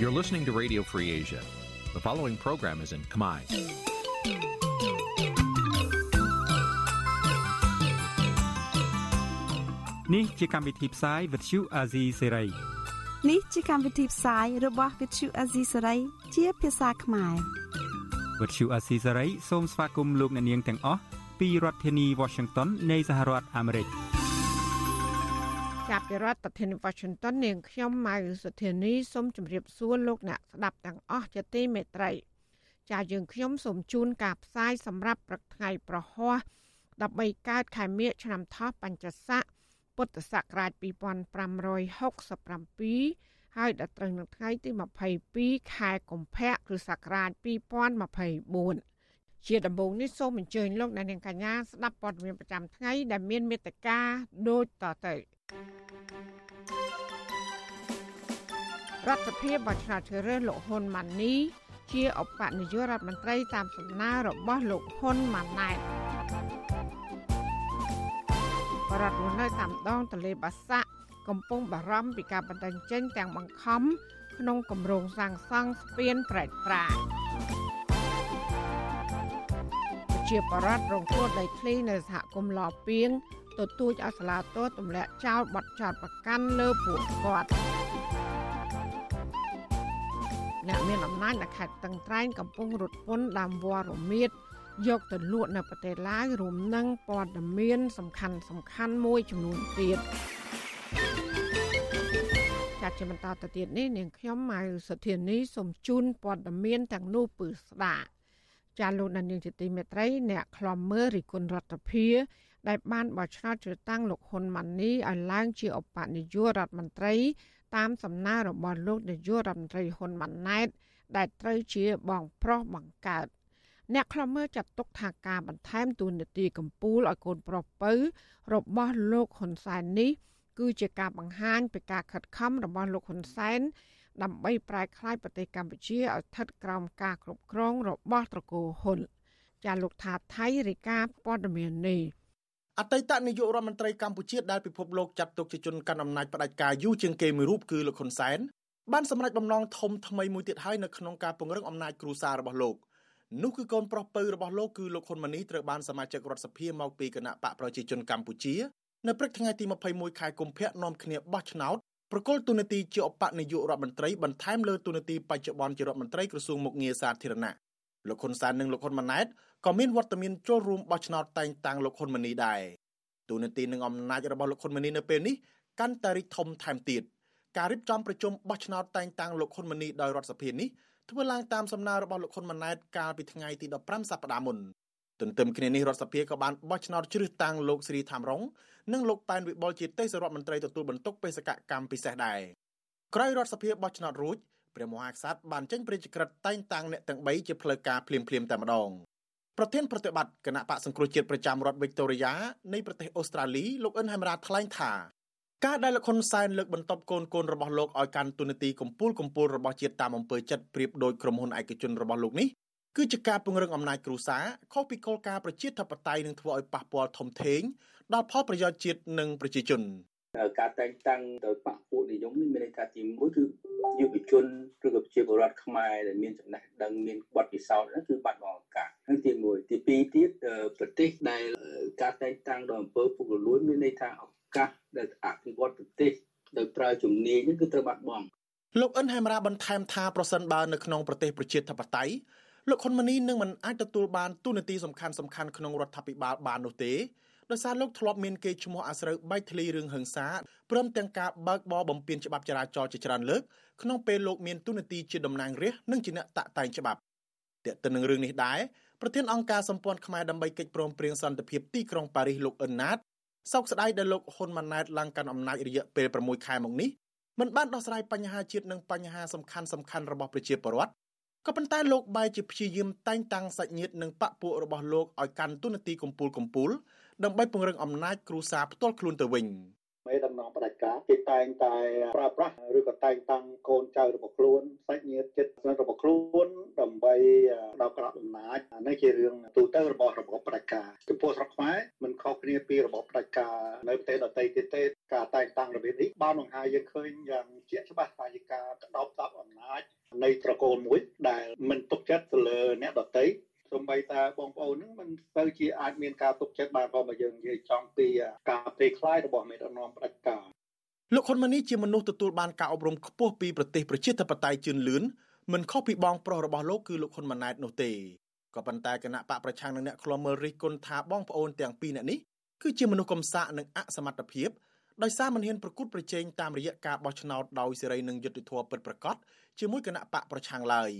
You're listening to Radio Free Asia. The following program is in Khmer. Nǐ chi càm bi tiệp xáy vệt chiu a zì sê ray នេះជាកម្មវិធីផ្សាយរបស់ Vithu Azisari ជាភាសាខ្មែរ វត្តឈូអាស៊ីសេរីសូមស្វាគមន៍លោកអ្នកនាងទាំងអស់ពីរដ្ឋធានី Washington នៃសហរដ្ឋអាមេរិក ចាប់ពីរដ្ឋធានី Washington នាងខ្ញុំម៉ៅសុធានីសូមជម្រាបសួរលោកអ្នកស្ដាប់ទាំងអស់ជាទីមេត្រី ចាយើងខ្ញុំសូមជូនការផ្សាយសម្រាប់ព្រឹកថ្ងៃប្រហោះ13កើតខែមិញឆ្នាំថោះបัญចស័កពុទ្ធសករាជ2567ហើយដល់ត្រូវនៅថ្ងៃទី22ខែកុម្ភៈគ្រិស្តសករាជ2024ជាដំបូងនេះសូមអញ្ជើញលោកអ្នកនាងកញ្ញាស្ដាប់ព័ត៌មានប្រចាំថ្ងៃដែលមានមេត្តាដូចតទៅ រដ្ឋសភាបោះឆ្នោតជ្រើសរើសលោកហ៊ុនម៉ាណីជាឧបនាយករដ្ឋមន្ត្រីតាមសំណើរបស់លោកហ៊ុនម៉ាណែតបរដ្ឋនៅតាមដងទន្លេបាសាក់កំពុងបារម្ភពីការបណ្ដឹងចេញទាំងបង្ខំក្នុងគម្រោងសាងសង់ស្ពានប្រែកប្រាជាបរដ្ឋរងគ្រោះដីធ្លីនៅសហគមន៍ឡពៀង ទទូចឲ្យសាលាតទម្លាក់ចោលបទចោតប្រកាន់លើពួកគាត់អ្នកមានអំណាចនៅខេត្តតឹងត្រែងកំពុងរត់ពន្ធដើមវល្លិរមៀតយកទៅលក់នៅប្រទេសឡាវរួមនឹងព័ត៌មាន សំខាន់សំខាន់មួយចំនួនទៀតចាត់ជាបន្តទៅទៀតនេះនាងខ្ញុំម៉ៅសុធានីសូមជូនព័ត៌មានទាំងនោះពឺស្ដាប់ចាលោកនាងជាទីមេត្រី អ្នកខ្លំមើលរិគុណរដ្ឋភា ដែលបានបោះឆ្នោតជ្រើសតាំងលោកហ៊ុនម៉ាណីឲ្យឡើងជាឧបនាយករដ្ឋមន្ត្រី តាមសំណើរបស់លោកនាយករដ្ឋមន្ត្រីហ៊ុនម៉ាណែតដែលត្រូវជាបងប្រុសបង្កើតអ្នកខ្លមើចាត់ទុកថាការបន្ថែមទូនាទីកម្ពុជាឲ្យកូនប្រុសពៅរបស់លោកហ៊ុនសែននេះគឺជាការបង្ហាញពីការខិតខំរបស់លោកហ៊ុនសែនដើម្បីប្រែក្លាយប្រទេសកម្ពុជាឲ្យស្ថិតក្រោមការគ្រប់គ្រងរបស់ត្រកូលហ៊ុនចាលោកថាថៃរាយការណ៍ព័ត៌មាននេះ អតីតនាយករដ្ឋមន្ត្រីកម្ពុជាដែលពិភពលោកចាត់ទុកជាជនកាន់អំណាចផ្ដាច់ការយូរជាងគេមួយរូបគឺលោកហ៊ុនសែនបានសម្រេចបំណងធំថ្មីមួយទៀតហើយនៅក្នុងការពង្រឹងអំណាចគ្រួសាររបស់លោកនោះគឺកូនប្រុសពៅរបស់លោកគឺលោកហ៊ុនម៉ាណីត្រូវបានសមាជិករដ្ឋសភាមកពីគណៈបកប្រជាជនកម្ពុជានៅព្រឹកថ្ងៃទី21ខែកុម្ភៈនាំគ្នាបោះឆ្នោតប្រកុលទូនាទីជាឧបនាយករដ្ឋមន្ត្រីបន្ថែមលើទូនាទីបច្ចុប្បន្នជារដ្ឋមន្ត្រីក្រសួងមុខងារសាធារណៈលោកហ៊ុនសែននិងលោកហ៊ុនម៉ាណែត ក៏មានវត្តមានចូលរួមបោះឆ្នោតតែងតាំងលោកហ៊ុនម៉ាណីដែរទូនាទីនិងអំណាចរបស់លោកហ៊ុនម៉ាណីនៅពេលនេះកាន់តែរីកធំថែមទៀតការរៀបចំប្រជុំបោះឆ្នោតតែងតាំងលោកហ៊ុនម៉ាណីដោយរដ្ឋសភានេះធ្វើឡើងតាមសំណើរបស់លោកហ៊ុនម៉ាណែតកាលពីថ្ងៃទី15សប្តាហ៍មុនទន្ទឹមគ្នានេះរដ្ឋសភាក៏បានបោះឆ្នោតជ្រើសតាំងលោកស្រីថាំរងនិងលោកប៉ែនវិបុលជាទេសរដ្ឋមន្ត្រីទទួលបន្ទុកបេសកកម្មពិសេសដែរក្រោយរដ្ឋសភាបោះឆ្នោតរួចព្រះមហាក្សត្របានចេញព្រះរាជក្រឹត្យតែងតាំងអ្នកទាំង3ជាផ្លូវការភ្លាមភ្លាមតែម្ដង ប្រធានប្រតិបត្តិគណៈបកសង្គ្រោះជាតិប្រចាំរដ្ឋវីកតូរីយ៉ានៃប្រទេសអូស្ត្រាលីលោកអិនហែមរ៉ាថ្លែងថាការដែលលោកហ៊ុនសែនលើកបន្ទប់កូនកូនរបស់លោកឲ្យកាន់តួនាទីកម្ពូលកម្ពូលរបស់ជាតិតាមអំពើចិត្តប្រៀបដូចក្រុមហ៊ុនឯកជនរបស់លោកនេះគឺជាការពង្រឹងអំណាចគ្រួសារខុសពីគោលការណ៍ប្រជាធិបតេយ្យនឹងធ្វើឲ្យប៉ះពាល់ធំធេងដល់ផលប្រយោជន៍ជាតិនិងប្រជាជន ការតែងតាំងដោយបកពួកនិយមនេះមានន័យថាទី1គឺយុវជនឬក៏ប្រជាពលរដ្ឋខ្មែរដែលមានចំណេះដឹងមានបទពិសោធន៍ហ្នឹងគឺបាត់បង់ឱកាសហើយទី1ទី2ទៀតប្រទេសដែលការតែងតាំងដោយអំពើពុករលួយមានន័យថាឱកាសដែលអភិវឌ្ឍប្រទេសដោយប្រើជំនាញនេះគឺត្រូវបាត់បង់លោកអិនហែមរ៉ាបន្ថែមថាប្រសិនបើនៅក្នុងប្រទេសប្រជាធិបតេយ្យលោកហ៊ុនម៉ាណីនឹងមិនអាចទទួលបានទូនាទីសំខាន់សំខាន់ក្នុងរដ្ឋាភិបាលបាននោះទេ ដោយសារលោកធ្លាប់មានគេឈ្មោះអាស្រូវបែកធ្លីរឿងហឹង្សាព្រមទាំងការបើកបរបំពេញច្បាប់ចរាចរណ៍ជាច្រើនលើកក្នុងពេលលោកមានទូនាទីជាតំណាងរាស្ត្រនិងជាអ្នកតាក់តែងច្បាប់ទាក់ទិននឹងរឿងនេះដែរប្រធានអង្គការសម្ព័ន្ធខ្មែរដើម្បីកិច្ចព្រមព្រៀងសន្តិភាពទីក្រុងប៉ារីសលោកអ៊ិនណាតសោកស្ដាយដែលលោកហ៊ុនម៉ាណែតឡើងកាន់អំណាចរយៈពេល6ខែមកនេះមិនបានដោះស្រាយបញ្ហាជាតិនិងបញ្ហាសំខាន់សំខាន់របស់ប្រជាពលរដ្ឋក៏ប៉ុន្តែលោកបែរជាព្យាយាមតែងតាំងសាច់ញាតិនិងបពពួករបស់លោកឲ្យកាន់ទូនាទីកម្ពូលកម្ពូល ដើម្បីពង្រឹងអំណាចគ្រួសារផ្ទាល់ខ្លួនទៅវិញមេដំណងបដិការកាគេតែងតែប្រើប្រាស់ឬក៏តែងតាំងកូនចៅរបស់ខ្លួនសាច់ញាតិជិតស្និទ្ធរបស់ខ្លួនដើម្បីដល់ក្រកអំណាចនេះជារឿងទូទៅរបស់របបផ្ដាច់ការចំពោះស្រុកខ្មែរមិនខុសគ្នាពីរបបផ្ដាច់ការនៅប្រទេសដទៃទៀតទេការតែងតាំងរបៀបនេះបានបង្ហាញយើងឃើញយ៉ាងជាក់ច្បាស់ថាជាការក្តោបចាប់អំណាចនៃត្រកូលមួយដែលមិនទុកចិត្តទៅលើអ្នកដទៃ សូម្បីតែបងប្អូនហ្នឹងមិនទៅជាអាចមានការទុកចិត្តបានផងបើយើងនិយាយចំពីការភ័យខ្លាចរបស់មេដឹកនាំផ្ដាច់ការលោកហ៊ុនម៉ាណីជាមនុស្សទទួលបានការអប់រំខ្ពស់ពីប្រទេសប្រជាធិបតេយ្យជឿនលឿនមិនខុសពីបងប្រុសរបស់លោកគឺលោកហ៊ុនម៉ាណែតនោះទេក៏ប៉ុន្តែគណៈបកប្រឆាំងនឹងអ្នកខ្លំមើលរិះគន់ថាបងប្អូនទាំងពីរនាក់នេះគឺជាមនុស្សកំសាកនិងអសមត្ថភាពដោយសារមិនហ៊ានប្រកួតប្រជែងតាមរយៈការបោះឆ្នោតដោយសេរីនិងយុត្តិធម៌ពិតប្រាកដជាមួយគណៈបកប្រឆាំងឡើយ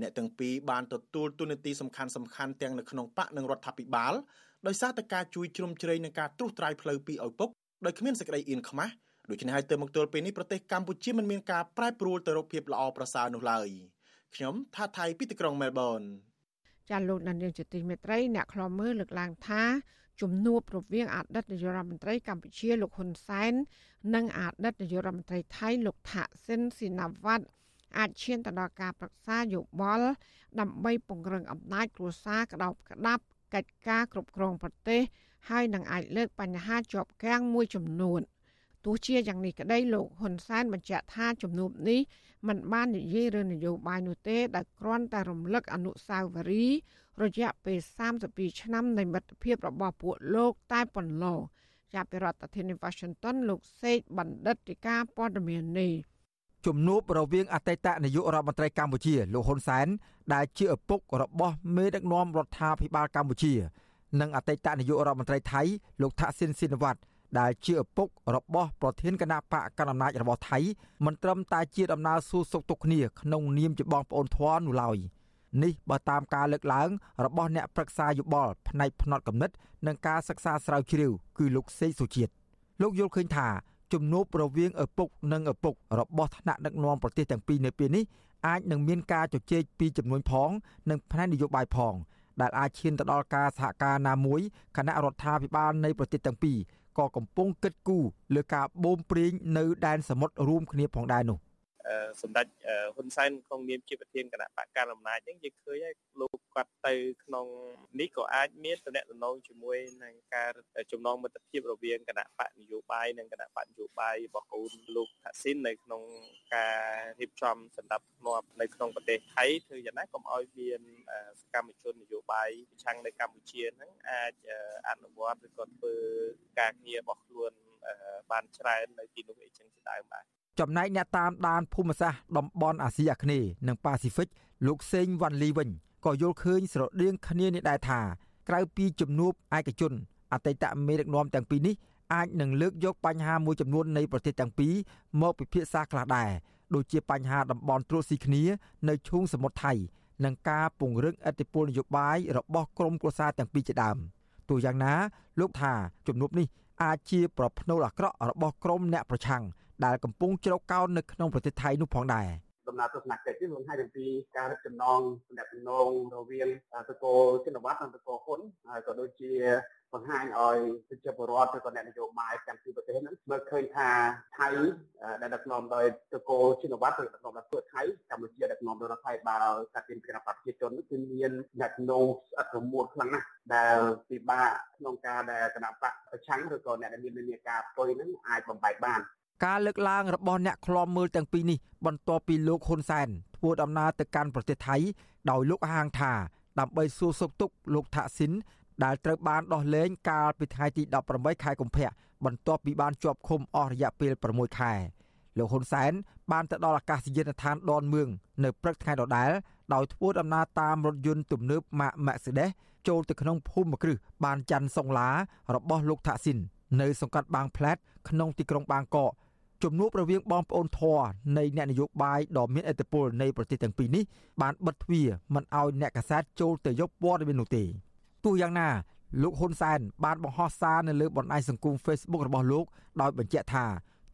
អ្នកទាំងពីរបានទទួលទូនាទីសំខាន់សំខាន់ទាំងនៅក្នុងបកនិងរដ្ឋាភិបាលដោយសារតែការជួយជ្រោមជ្រែងនឹងការត្រួសត្រាយផ្លូវពីឪពុកដោយគ្មានសេចក្តីអៀនខ្មាស់ដូច្នេះហើយទៅមកទល់ពេលនេះប្រទេសកម្ពុជាមិនមានការប្រែប្រួលទៅរកភាពល្អប្រសើរនោះឡើយខ្ញុំថាថៃពីទីក្រុងមែលប៊នចាលោកដានៀងជាទីមេត្រីអ្នកខ្លោមើលលើកឡើងថាជំនួបរវាងអតីតនាយករដ្ឋមន្ត្រីកម្ពុជាលោកហ៊ុនសែននិងអតីតនាយករដ្ឋមន្ត្រីថៃលោកថាក់ស៊ីនស៊ីណាវ៉ាត់ អាចឈានទៅដល់ការប្រឹក្សាយោបល់ដើម្បីពង្រឹងអំណាចគ្រួសារក្តោបក្តាប់កិច្ចការគ្រប់គ្រងប្រទេសហើយនឹងអាចលើកបញ្ហាជាប់គាំងមួយចំនួនទោះជាយ៉ាងនេះក្តីលោកហ៊ុនសែនបញ្ជាក់ថាជំនួបនេះមិនបាននិយាយរឿងនយោបាយនោះទេដែលគ្រាន់តែរំលឹកអនុស្សាវរីយ៍រយៈពេល32ឆ្នាំនៃមិត្តភាពរបស់ពួកលោកតែប៉ុណ្ណោះចាប់ពីរដ្ឋធានី Washington លោកសេកបណ្ឌិតទីការព័ត៌មាននេះ ជំនួបរវាងអតីតនាយករដ្ឋមន្ត្រីកម្ពុជាលោកហ៊ុនសែនដែលជាឪពុករបស់មេដឹកនាំរដ្ឋាភិបាលកម្ពុជា និងអតីតនាយករដ្ឋមន្ត្រីថៃលោកថាក់ស៊ីនស៊ីនវ៉ាត់ដែលជាឪពុករបស់ប្រធានគណៈបកកណ្ដាលអំណាចរបស់ថៃមិនត្រឹមតែជាដំណើរសួរសុខទុក្ខគ្នាក្នុងនាមជាបងប្អូនធន់នោះឡើយនេះបើតាមការលើកឡើងរបស់អ្នកប្រឹក្សាយោបល់ផ្នែកផ្នត់គំនិត និងការសិក្សាស្រាវជ្រាវគឺលោកសេកសុជាតិលោកយល់ឃើញថា ជំនួបរវាងឪពុកនិងឪពុករបស់ថ្នាក់ដឹកនាំប្រទេសទាំងពីរនៅពេលនេះអាចនឹងមានការជជែកពីចំនួនផង និងផ្នែកនយោបាយផង ដែលអាចឈានទៅដល់ការសហការណាមួយគណៈរដ្ឋាភិបាលនៃប្រទេសទាំងពីរក៏កំពុងគិតគូរលើការបូមព្រៀងនៅដែនសមុទ្ររួមគ្នាផងដែរនោះ សម្ដេចហ៊ុនសែនក្នុងនាមជាប្រធានគណៈបកកណ្ដាលអំណាចហ្នឹងយើងឃើញហើយលោកគាត់ទៅក្នុងនេះក៏អាចមានតំណែងជាមួយនឹងការចំណងមិត្តភាពរវាងគណៈបកនយោបាយនិងគណៈបកនយោបាយរបស់កូនលោកថាស៊ីននៅក្នុងការរៀបចំសម្ដាប់ធ្នាប់នៅក្នុងប្រទេសថៃធ្វើយ៉ាងណាកុំឲ្យមានសកម្មជននយោបាយប្រឆាំងនៅកម្ពុជាហ្នឹងអាចអនុវត្តឬក៏ធ្វើការងាររបស់ខ្លួនបានច្រើននៅទីនោះអីចឹងជាដើមបាទ ចំណែកអ្នកតាមដានភូមិសាស្ត្រតំបន់អាស៊ីអាគ្នេយ៍និងប៉ាស៊ីហ្វិកលោកសេងវ៉ាន់លីវិញក៏យល់ឃើញស្រដៀងគ្នានេះដែរថាក្រៅពីជំនួបឯកជនអតីតមេដឹកនាំទាំងពីរនេះអាចនឹងលើកយកបញ្ហាមួយចំនួននៃប្រទេសទាំងពីរមកពិភាក្សាខ្លះដែរដូចជាបញ្ហាតំបន់ត្រួតស៊ីគ្នានៅឈូងសមុទ្រថៃនិងការពង្រឹងអធិបុលនយោបាយរបស់ក្រមគ្រួសារទាំងពីរជាដើមទោះយ៉ាងណាលោកថាជំនួបនេះអាចជាប្រផ្នូលអាក្រក់របស់ក្រមអ្នកប្រឆាំង ដែលកំពុងជ្រកកោននៅក្នុងប្រទេសថៃនោះផងដែរដំណើរទស្សនកិច្ចនេះបង្ហាញអំពីការរឹតចំណងទំនាក់ទំនងរវាងតកោចិនវត្តនិងតកោហ៊ុនហើយក៏ដូចជាបង្ហាញឲ្យប្រជាពលរដ្ឋឬក៏អ្នកនយោបាយទាំងពីរប្រទេសហ្នឹងមើលឃើញថាថៃដែលដឹកនាំដោយតកោចិនវត្តឬដឹកនាំដោយពួកថៃកម្ពុជាដឹកនាំដោយរដ្ឋថៃបាល់កាត់ពីគណៈបព្វជិជនគឺមានអ្នកនងស្អិតរមួតខ្លាំងណាស់ដែលពិបាកក្នុងការដែលគណៈបកប្រឆាំងឬក៏អ្នកដែលមាននានាការពុយហ្នឹងអាចបំបែកបាន ការលើកឡើងរបស់អ្នកខ្លំមើលទាំងពីរនេះបន្ទាប់ពីលោកហ៊ុនសែនធ្វើដំណើរទៅកាន់ប្រទេសថៃដោយលោកហាងថាដើម្បីសួរសុខទុក្ខលោកថាក់ស៊ីនដែលត្រូវបានដោះលែងកាលពីថ្ងៃទី18ខែកុម្ភៈបន្ទាប់ពីបានជាប់ឃុំអស់រយៈពេល6ខែលោកហ៊ុនសែនបានទៅដល់អាកាសយានដ្ឋានដនមឿងនៅព្រឹកថ្ងៃដដែលដោយធ្វើដំណើរតាមរថយន្តទំនើបម៉ាក Mercedes ចូលទៅក្នុងភូមិគ្រឹះបានច័ន្ទសុងឡារបស់លោកថាក់ស៊ីននៅសង្កាត់បាងផ្លែតក្នុងទីក្រុងបាងកក ជំនួបរវាងបងប្អូនធរនៃអ្នកនយោបាយដ៏មានឥទ្ធិពលនៃប្រទេសទាំងពីរនេះបានបិទទ្វារមិនឲ្យអ្នកកាសែតចូលទៅយកព័ត៌មាននោះទេទោះយ៉ាងណាលោកហ៊ុនសែនបានបង្ហោះសារនៅលើបណ្ដាញសង្គម Facebook របស់លោកដោយបញ្ជាក់ថា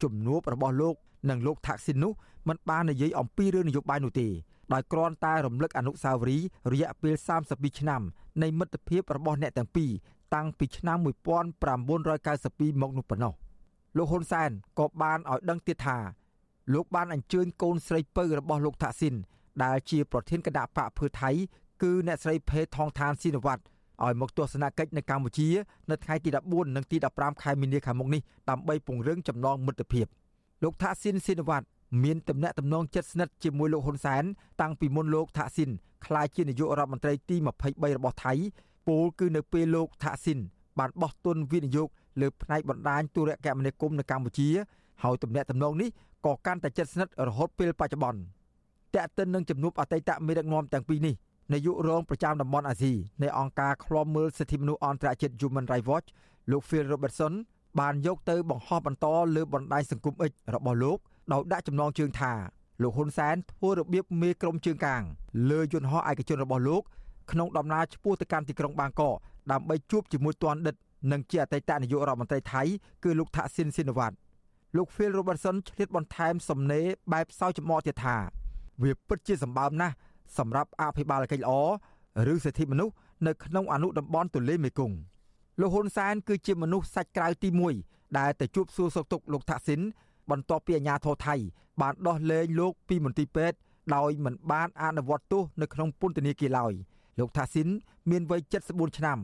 ជំនួបរបស់លោកនិងលោកថាក់ស៊ីននោះមិនបាននិយាយអំពីរឿងនយោបាយនោះទេដោយគ្រាន់តែរំលឹកអនុស្សាវរីយ៍រយៈពេល32ឆ្នាំនៃមិត្តភាពរបស់អ្នកទាំងពីរតាំងពីឆ្នាំ1992មកនោះប៉ុណ្ណោះ លោកហ៊ុនសែនក៏បានឲ្យដឹងទៀតថាលោកបានអញ្ជើញកូនស្រីពៅរបស់លោកថាក់ស៊ីនដែលជាប្រធានគណៈបកភឿថៃគឺអ្នកស្រីភេថងឋានស៊ីនវ័តឲ្យមកទស្សនកិច្ចនៅកម្ពុជានៅថ្ងៃទី14និងទី15ខែមីនាខាងមុខនេះដើម្បីពង្រឹងចំណងមិត្តភាពលោកថាក់ស៊ីនស៊ីនវ័តមានទំនាក់ទំនងជិតស្និទ្ធជាមួយលោកហ៊ុនសែនតាំងពីមុនលោកថាក់ស៊ីនក្លាយជានាយករដ្ឋមន្ត្រីទី23របស់ថៃពោលគឺនៅពេលលោកថាក់ស៊ីនបានបោះទុនវិនិយោគ លើផ្នែកបណ្ដាញទូរគមនាគមន៍នៅកម្ពុជាហើយទំនាក់ទំនងនេះក៏កាន់តែជិតស្និទ្ធរហូតពេលបច្ចុប្បន្នតែកតិននឹងជំនួបអតីតមេដឹកនាំទាំងពីរនេះនាយករងប្រចាំតំបន់អាស៊ីនៃអង្គការឃ្លាំមើលសិទ្ធិមនុស្សអន្តរជាតិ Human Rights Watch លោក Phil Robertson បានយកទៅបង្ហោះបន្តលើបណ្ដាញសង្គម X របស់លោកដោយដាក់ចំណងជើងថាលោកហ៊ុនសែនធ្វើរបៀបមេក្រុមជើងកាងលើយន្តហោះឯកជនរបស់លោកក្នុងដំណើរឆ្ពោះទៅកាន់ទីក្រុងបាងកកដើម្បីជួបជាមួយទ័នដិត និងជាអតីតនាយករដ្ឋមន្ត្រីថៃគឺលោកថាក់ស៊ីនស៊ីនវ៉ាត់លោក Phil Robertson ឆ្លៀតបន្ថែមសំណេរបែបសោយចំអកទៀតថា វាពិតជាសម្បើមណាស់សម្រាប់អភិបាលកិច្ចល្អឬសិទ្ធិមនុស្សនៅក្នុងអនុតំបន់ទន្លេមេគង្គលោកហ៊ុនសែនគឺជាមនុស្សសាច់ក្រៅទី1ដែលទៅជួបសួរសុខទុក្ខលោកថាក់ស៊ីនបន្ទាប់ពីអាញាធរថៃ បានដោះលែងលោកពីមន្ទីរពេទ្យដោយមិនបានអនុវត្តទោសនៅក្នុងពន្ធនាគារឡើយលោកថាស៊ីនមានវ័យ74ឆ្នាំ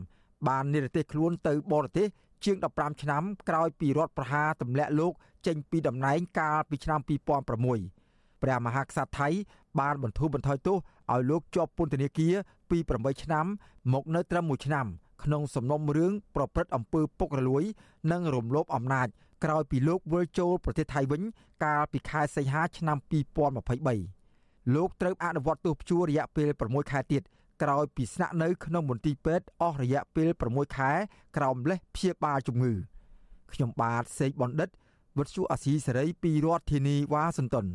បាននិរទេសខ្លួនទៅបរទេសជាង15ឆ្នាំក្រោយពីរដ្ឋប្រហារទម្លាក់លោកចេញពីតំណែងកាលពីឆ្នាំ2006ព្រះមហាក្សត្រថៃបានបន្ធូរបន្ថយទោសឲ្យលោកជាប់ពន្ធនាគារពី8ឆ្នាំ មកនៅត្រឹម1ឆ្នាំ ក្នុងសំណុំរឿងប្រព្រឹត្តអំពើពុករលួយ និងរំលោភអំណាចក្រោយពីលោកវិលចូលប្រទេសថៃវិញ កាលពីខែសីហាឆ្នាំ2023លោកត្រូវអនុវត្តទោសព្យួររយៈពេល6ខែទៀត ក្រោយពីស្នាក់នៅក្នុងមន្ទីរពេទ្យអស់រយៈពេល6ខែក្រោមលេសព្យាបាលជំងឺខ្ញុំបាទសេកបណ្ឌិតវុទ្ធុអាស៊ីសេរីពីរដ្ឋធានីវ៉ាស៊ីនតោន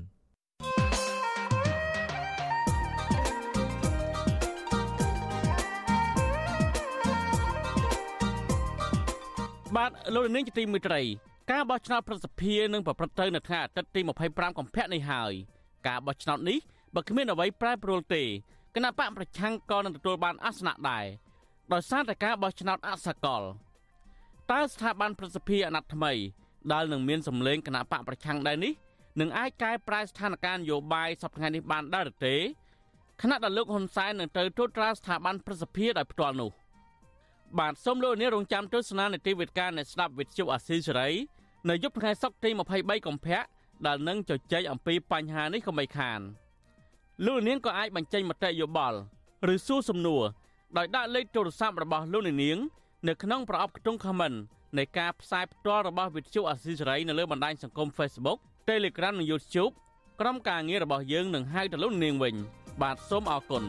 បាទលោកនាងជាទីមេត្រីការបោះឆ្នោតប្រសិទ្ធភាពនឹងប្រព្រឹត្តទៅនៅថ្ងៃអាទិត្យទី25កុម្ភៈនេះហើយការបោះឆ្នោតនេះបើគ្មានអ្វីប្រែប្រួលទេ គណៈបកប្រឆាំងក៏នឹងទទួលបានអាសនៈដែរដោយសារតែការបោះឆ្នោតអសកលតើស្ថាប័នប្រសិទ្ធភាពអាណត្តិថ្មីដែលនឹងមានសម្លេងគណៈបកប្រឆាំងដែរនេះនឹងអាចកែប្រែស្ថានភាពនយោបាយសប្តាហ៍នេះបានដែរឬទេខណៈដែលលោកហ៊ុនសែននឹងទៅត្រួតត្រាស្ថាប័នប្រសិទ្ធភាពដោយផ្ទាល់នោះបាទសូមលោកនាងរងចាំទស្សនានីតិវិទ្យានៃស្ដាប់វិទ្យុអាស៊ីសេរីនៅយប់ថ្ងៃសុក្រទី23កុម្ភៈដែលនឹងជជែកអំពីបញ្ហានេះកុំបីខាន។ លោកនាងក៏អាចបញ្ចេញមតិយោបល់ឬសួរសំណួរដោយដាក់លេខទូរស័ព្ទរបស់លោកនាង នៅក្នុងប្រអប់ខ្ទង់ comment នៃការផ្សាយផ្ទាល់របស់វិទ្យុអាស៊ីសេរីនៅលើបណ្ដាញសង្គម Facebook Telegram និង YouTube ក្រុមការងាររបស់យើងនឹងហៅទៅលោកនាងវិញ បាទសូមអរគុណ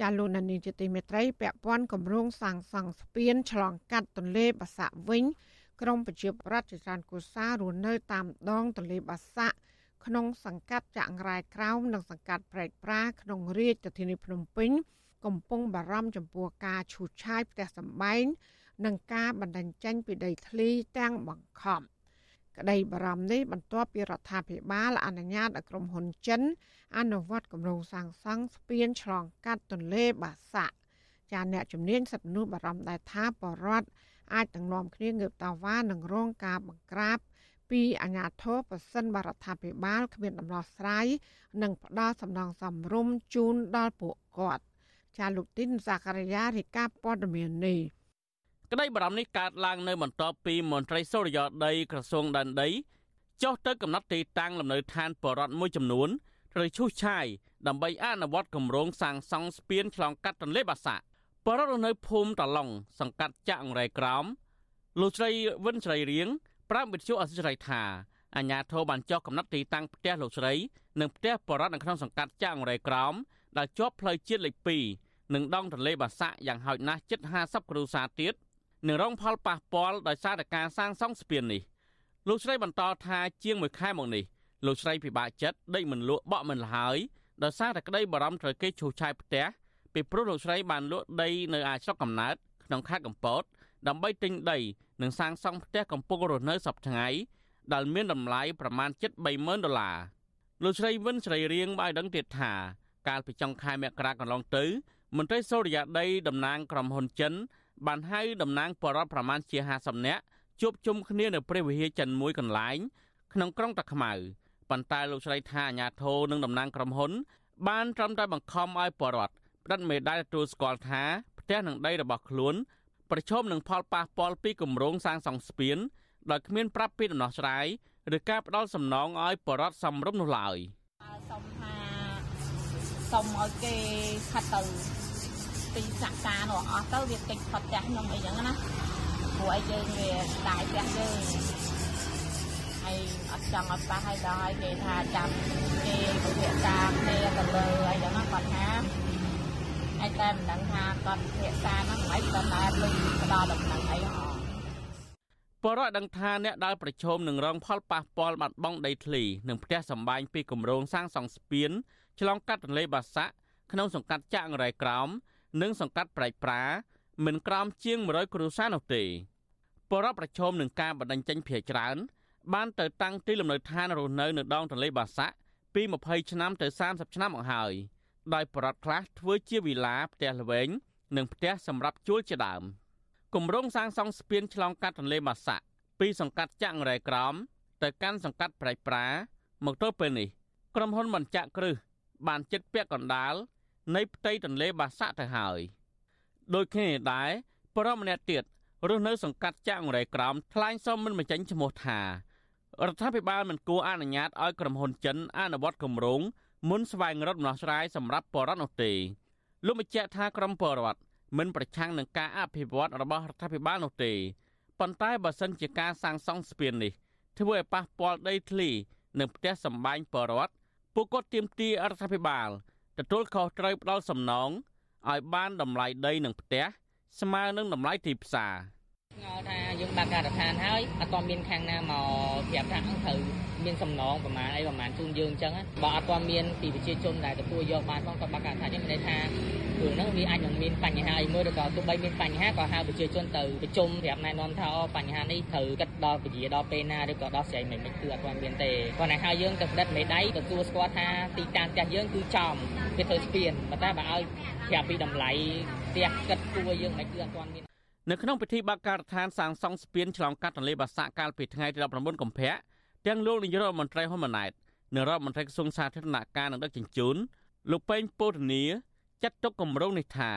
ចាលោកនានីជាទីមេត្រីពាក់ព័ន្ធគម្រោងសាងសង់ស្ពានឆ្លងកាត់ទន្លេបាសាក់វិញក្រមប្រជាប្រដ្ឋជាច្រើនគូសារស់នៅតាមដងទន្លេបាសាក់ក្នុងសង្កាត់ចាក់ងរ៉ែក្រោមនិងសង្កាត់ព្រែកប្រាក្នុងរាជធានីភ្នំពេញ កំពុងបារម្ភចំពោះការឈូសឆាយផ្ទះសម្បែងនិងការបណ្ដឹងចេញពីដីធ្លីទាំងបង្ខំ ក្តីបារម្ភនេះបន្ទាប់ពីរដ្ឋាភិបាលអនុញ្ញាតឲ្យក្រុមហ៊ុនចិន អនុវត្តគម្រោងសាងសង់ស្ពានឆ្លងកាត់ទន្លេបាសាក់ចាអ្នកជំនាញសិទ្ធិមនុស្សបារម្ភដែរថាបរដ្ឋអាចនឹងនាំគ្នាងើបតវ៉ានឹងរងការបង្ក្រាបពីអាជ្ញាធរប៉សិនបរដ្ឋាភិបាលគ្មានដំណោះស្រាយនិងផ្ដល់សំណងសំរុំជូនដល់ពួកគាត់ ចាលោកទីនសាករាយារាជការព័ត៌មាននេះ ក្តីបារម្ភនេះកើតឡើងនៅបន្ទាប់ពីមន្ត្រីសុរិយោដីក្រសួងដែនដីចុះទៅកំណត់ទីតាំងលំនៅឋានបរដ្ឋមួយចំនួនត្រូវឈូសឆាយដើម្បីអនុវត្តគម្រោងសាងសង់ស្ពានឆ្លងកាត់ទន្លេបាសាក់បរដ្ឋនៅភូមិតឡុងសង្កាត់ចាក់អង្រែក្រោមលោកស្រីវិនស្រីរៀងប្រាប់វិទ្យុអសិរ័យថាអាញាធរបានចុះកំណត់ទីតាំងផ្ទះលោកស្រីនិងផ្ទះបរដ្ឋនៅក្នុងសង្កាត់ចាក់អង្រែក្រោមដែលជាប់ផ្លូវជាតិលេខ2និងដងទន្លេបាសាក់យ៉ាងហោចណាស់ជិត50គ្រួសារទៀត នឹងរងផលប៉ះពាល់ដោយសារតែការសាងសង់ស្ពាននេះលោកស្រីបន្តថាជាង1ខែមកនេះលោកស្រីពិបាកចិត្តដេកមិនលក់បក់មិនលហើយដោយសារតែក្តីបារម្ភត្រូវគេឈូសឆាយផ្ទះពីព្រោះលោកស្រីបានលក់ដីនៅឯស្រុកកំណើតក្នុងខេត្តកំពតដើម្បីទិញដីនិងសាងសង់ផ្ទះកំពុងរស់នៅសប្តាហ៍ថ្ងៃដែលមានតម្លៃប្រមាណជិត30000ដុល្លារលោកស្រីវិនស្រីរៀងបានដឹងទៀតថាកាលពីចុងខែមករាកន្លងទៅមន្ត្រីសូរិយាដីតំណាងក្រុមហ៊ុនចិន បានហៅតំណាងបរដ្ឋប្រមាណជា50នាក់ជួបជុំគ្នានៅព្រះវិហារចិនមួយកន្លែងក្នុងក្រុងតាខ្មៅប៉ុន្តែលោកស្រីថាអាញាធរនិងតំណាងក្រុមហ៊ុន បានត្រឹមតែបង្ខំឲ្យបរដ្ឋផ្តិតមេដាយទទួលស្គាល់ថាផ្ទះនិងដីរបស់ខ្លួនប្រឈមនឹងផលប៉ះពាល់ពីគម្រោងសាងសង់ស្ពានដោយគ្មានប្រាប់ពីដំណោះស្រាយឬការផ្ដល់សំណងឲ្យបរដ្ឋសំរុំនោះឡើយសុំថាសុំឲ្យគេខាត់ទៅ ទីសក្ការនោះអស់ទៅវាតិចផុតផ្ទះខ្ញុំអីចឹងណាព្រោះអីយើងវាស្ដាយផ្ទះយើងហើយអត់ចង់ឲ្យប៉ះឲ្យដល់ឲ្យគេថាចាំគេពិភាក្សាគ្នាទៅលើអីចឹងណាគាត់ថាហើយតែមិនដឹងថាគាត់ពិភាក្សាហ្នឹងមិនគាត់តែលុយផ្ដល់ដំណឹងអីហ៎បរិវត្តដឹងថាអ្នកដែលប្រឈមនឹងរងផលប៉ះពាល់បាត់បង់ដីធ្លីនិងផ្ទះសម្បែងពីគម្រោងសាងសង់ស្ពានឆ្លងកាត់ទន្លេបាសាក់ក្នុងសង្កាត់ចាក់ងរ៉ៃក្រោម និងសង្កាត់ប្រែកប្រាមិនក្រោមជាង100គ្រួសារនោះទេបរិវត្តប្រឈមនឹងការបណ្ដឹងចេញភៀច្រើន បានទៅតាំងទីលំនៅឋានរស់នៅនៅដងទន្លេបាសាក់ពី20ឆ្នាំទៅ30ឆ្នាំមកហើយដោយបរិវត្តខ្លះធ្វើជាវិឡាផ្ទះល្វែងនិងផ្ទះសម្រាប់ជួលជាដើម។គម្រោងសាងសង់ស្ពានឆ្លងកាត់ទន្លេបាសាក់ពីសង្កាត់ចាក់រ៉ែក្រោមទៅកាន់សង្កាត់ប្រៃប្រា មកទល់ពេលនេះក្រុមហ៊ុនបញ្ចាក់គ្រឹះបានចិត្តពាក់កណ្ដាល នៃផ្ទៃទន្លេបាសាក់ទៅហើយដូចគ្នាដែរបរិមម្នាក់ទៀតរស់នៅសង្កាត់ចាក់រ៉ែក្រោមថ្លែងសុំមិនបញ្ចេញឈ្មោះថារដ្ឋាភិបាលមិនគួរអនុញ្ញាតឲ្យក្រុមហ៊ុនចិនអនុវត្តគម្រោងមុនស្វែងរកដំណោះស្រាយសម្រាប់បរិវត្តនោះទេលោកបញ្ជាក់ថាក្រុមបរិវត្តមិនប្រឆាំងនឹងការអភិវឌ្ឍរបស់រដ្ឋាភិបាលនោះទេប៉ុន្តែបើសិនជាការសាងសង់ស្ពាននេះធ្វើឲ្យប៉ះពាល់ដីធ្លីនិងផ្ទះសម្បែងបរដ្ឋពួកគាត់ទាមទាររដ្ឋាភិបាល ទទួលខុសត្រូវផ្ដល់សំណងឲ្យបានតម្លៃដីនិងផ្ទះស្មើនឹងតម្លៃទីផ្សារ ងល់ថាយើងបើកការដ្ឋានហើយអត់ទាន់មានខាងណាមកប្រាប់ថាត្រូវមានសំណងប្រមាណអីប្រមាណជូនយើងអញ្ចឹងបើអត់ទាន់មានពីប្រជាជនដែលទទួលយកបានផងក៏បើកការដ្ឋាននេះមានន័យថារឿងហ្នឹងវាអាចនឹងមានបញ្ហាអីមួយឬក៏ទោះបីមានបញ្ហាក៏ហៅប្រជាជនទៅប្រជុំប្រាប់ណែនាំថាអូបញ្ហានេះត្រូវគិតដល់ពជាដល់ពេលណាឬក៏ដល់ស្រ័យមិនមិនគឺអត់ទាន់មានទេគាត់តែហៅយើងទៅផ្ដិតមេដៃទទួលស្គាល់ថាទីតាំងផ្ទះយើងគឺចំវាធ្វើស្ពានប៉ុន្តែបើឲ្យប្រាប់ពីតម្លៃផ្ទះគិតគួរយើងមិនគឺអត់ទាន់មាន នៅក្នុងពិធីបើកការដ្ឋានសាងសង់ស្ពានឆ្លងកាត់ទន្លេបាសាក់កាលពីថ្ងៃទី19កុម្ភៈទាំងលោកនាយករដ្ឋមន្ត្រីហ៊ុនម៉ាណែតនិងរដ្ឋមន្ត្រីក្រសួងសាធារណការនិងដឹកជញ្ជូនលោកពេញពោធនីចាត់ទុកគម្រោងនេះថា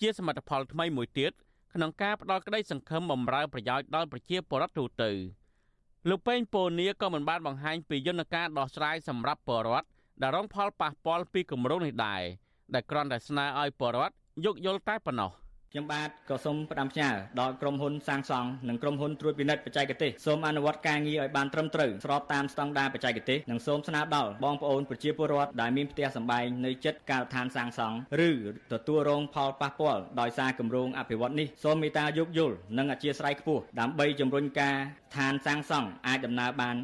ជាសមិទ្ធផលថ្មីមួយទៀតក្នុងការផ្ដល់ក្តីសង្ឃឹមបំរើប្រយោជន៍ដល់ប្រជាពលរដ្ឋទូទៅលោកពេញពូនីក៏មិនបានបង្ហាញពីយន្តការដោះស្រាយសម្រាប់ពលរដ្ឋដែលរងផលប៉ះពាល់ពីគម្រោងនេះដែរដែលគ្រាន់តែស្នើឲ្យពលរដ្ឋយោគយល់តែប៉ុណ្ណោះ។ ខ្ញុំបាទក៏សូមផ្ដាំផ្ញើដល់ក្រុមហ៊ុនសាងសង់និងក្រុមហ៊ុនត្រួតពិនិត្យបច្ចេកទេសសូមអនុវត្តការងារឲ្យបានត្រឹមត្រូវស្របតាមស្តង់ដារបច្ចេកទេសនិងសូមស្នើដល់បងប្អូនប្រជាពលរដ្ឋដែលមានផ្ទះសម្បែងនៅជិតការដ្ឋានសាងសង់ឬទទួលរងផលប៉ះពាល់ដោយសារគម្រោងអភិវឌ្ឍនេះសូមមេត្តាយោគយល់និងអធិស្ឋានខ្ពស់ដើម្បីជំរុញការឋានសាងសង់អាចដំណើរបាន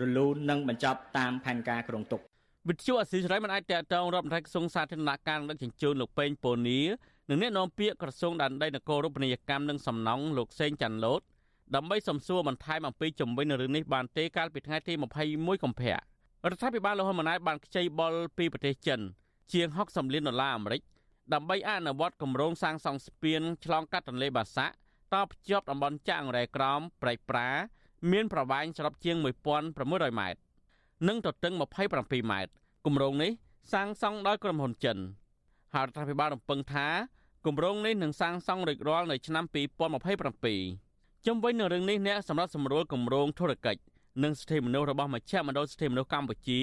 រលូននិងបញ្ចប់តាមផែនការក្រុងទុកវិទ្យុអសីសេរីមិនអាចតតងរដ្ឋមន្ត្រីក្រសួងសាធារណការដឹកជញ្ជូនលោកពេញពូនី និងអ្នកនាំពាក្យក្រសួងដែនដីនគររូបនីយកម្មនិងសំណង់លោកសេងច័ន្ទលូតដើម្បីសំសួរបន្ថែមអំពីជំវិញរឿងនេះបានទេកាលពីថ្ងៃទី21កុម្ភៈរដ្ឋាភិបាលលោកហ៊ុនម៉ាណែតបានខ្ចីបុលពីប្រទេសចិន ជាង60លានដុល្លារអាមេរិកដើម្បីអនុវត្តគម្រោងសាងសង់ស្ពានឆ្លងកាត់ទន្លេបាសាក់តភ្ជាប់តំបន់ចាក់អង្រែក្រោមប្រៃប្រា មានប្រវែងសរុបជាង1600ម៉ែត្រនិងទទឹង27ម៉ែត្រគម្រោងនេះសាងសង់ដោយក្រុមហ៊ុនចិន ហើយរដ្ឋាភិបាលរំពឹងថាគម្រោងនេះនឹងសាងសង់រួចរាល់នៅឆ្នាំ2027ជំវិញនឹងរឿងនេះអ្នកសម្រាប់សម្រួលគម្រោងធុរកិច្ចនិងសិទ្ធិមនុស្សរបស់មជ្ឈមណ្ឌលសិទ្ធិមនុស្សកម្ពុជា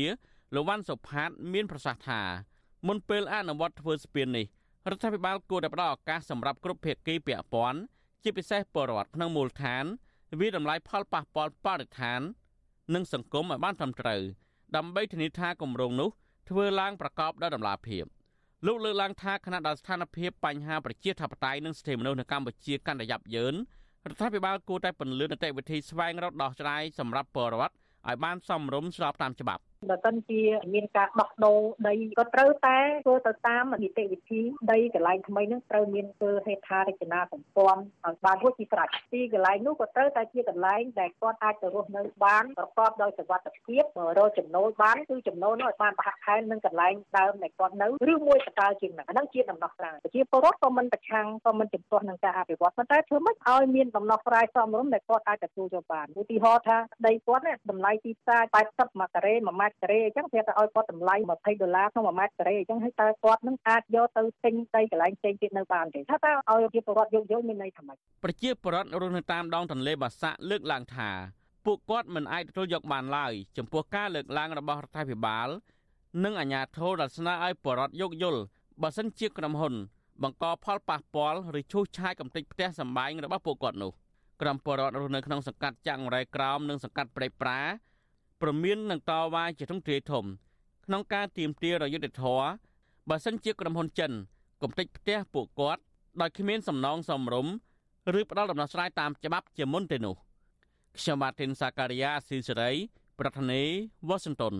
លោកវ៉ាន់សុផាត មានប្រសាសន៍ថាមុនពេលអនុវត្តធ្វើស្ពាននេះរដ្ឋាភិបាលគួរតែផ្ដល់ឱកាសសម្រាប់គ្រប់ភាគីពាក់ព័ន្ធជាពិសេសពលរដ្ឋក្នុងមូលដ្ឋានវិតម្លៃផលប៉ះពាល់បរិស្ថាន និងសង្គមឲ្យបានត្រឹមត្រូវដើម្បីធានាថាគម្រោងនោះធ្វើឡើងប្រកបដោយតម្លាភាព។ លោកលើកឡើងថាខណៈដែលស្ថានភាពបញ្ហាប្រជាធិបតេយ្យនិងសិទ្ធិមនុស្សនៅកម្ពុជាកាន់តែយ៉ាប់យ៉ឺនរដ្ឋាភិបាលគួរតែពន្លឿននីតិវិធីស្វែងរកដោះស្រាយសម្រាប់ពលរដ្ឋឲ្យបានសមរម្យស្របតាមច្បាប់ បើសិនជាមានការដោះដូរដីក៏ត្រូវតែធ្វើទៅតាមនីតិវិធីដីកន្លែងថ្មីនឹងត្រូវមានធ្វើហេដ្ឋារចនាសម្ព័ន្ធឲ្យបានរួចពីស្រេចទីកន្លែងនោះក៏ត្រូវតែជាកន្លែងដែលគាត់អាចទៅរស់នៅបានប្រកបដោយសុវត្ថិភាពរកចំណូលបានគឺចំណូលនោះឲ្យបានប្រហាក់ខែនឹងកន្លែងដើមដែលគាត់នៅឬមួយបតាជាងហ្នឹងអាហ្នឹងជាដំណោះស្រាយប្រជាពលរដ្ឋក៏មិនប្រឆាំងក៏មិនជំទាស់នឹងការអភិវឌ្ឍប៉ុន្តែធ្វើម៉េចឲ្យមានដំណោះស្រាយសមរម្យដែលគាត់អាចទទួលយកបានឧទាហរណ៍ថាដីគាត់នេះតម្លៃទីផ្សារ80ម៉ាការ៉េ1ម៉ែត្រការ៉េអញ្ចឹងគេថាឲ្យគាត់តម្លៃ20ដុល្លារក្នុង1ម៉ែត្រការ៉េអញ្ចឹងហើយតើគាត់នឹងអាចយកទៅទិញដីកន្លែងផ្សេងទៀតនៅបានទេថាតើឲ្យប្រជាពលរដ្ឋយកយកមានន័យថាម៉េចប្រជាពលរដ្ឋរស់នៅតាមដងទន្លេបាសាក់លើកឡើងថាពួកគាត់មិនអាចទទួលយកបានឡើយចំពោះការលើកឡើងរបស់រដ្ឋាភិបាល និងអាជ្ញាធរដែលស្នើឲ្យបរដ្ឋយោគយល់បើសិនជាក្រុមហ៊ុន បង្កផលប៉ះពាល់ឬឈូសឆាយកំទេចផ្ទះសម្បែងរបស់ពួកគាត់នោះក្រុមបរដ្ឋរស់នៅក្នុងសង្កាត់ចាក់រ៉ែក្រោមនិងសង្កាត់ព្រៃប្រា ព្រមាននឹងតវ៉ាជាទ្រង់ទ្រាយធំ ក្នុងការទៀមទារយុទ្ធធរបើសិនជាក្រុមហ៊ុនចិនកំទេចផ្ទះពួកគាត់ដោយគ្មានសំណងសមរម្យឬផ្ដាល់ដំណោះស្រាយតាមច្បាប់ជាមុនទេនោះខ្ញុំបាទធីនសាការីយ៉ាស៊ីសេរី ប្រធានាធិបតី Washington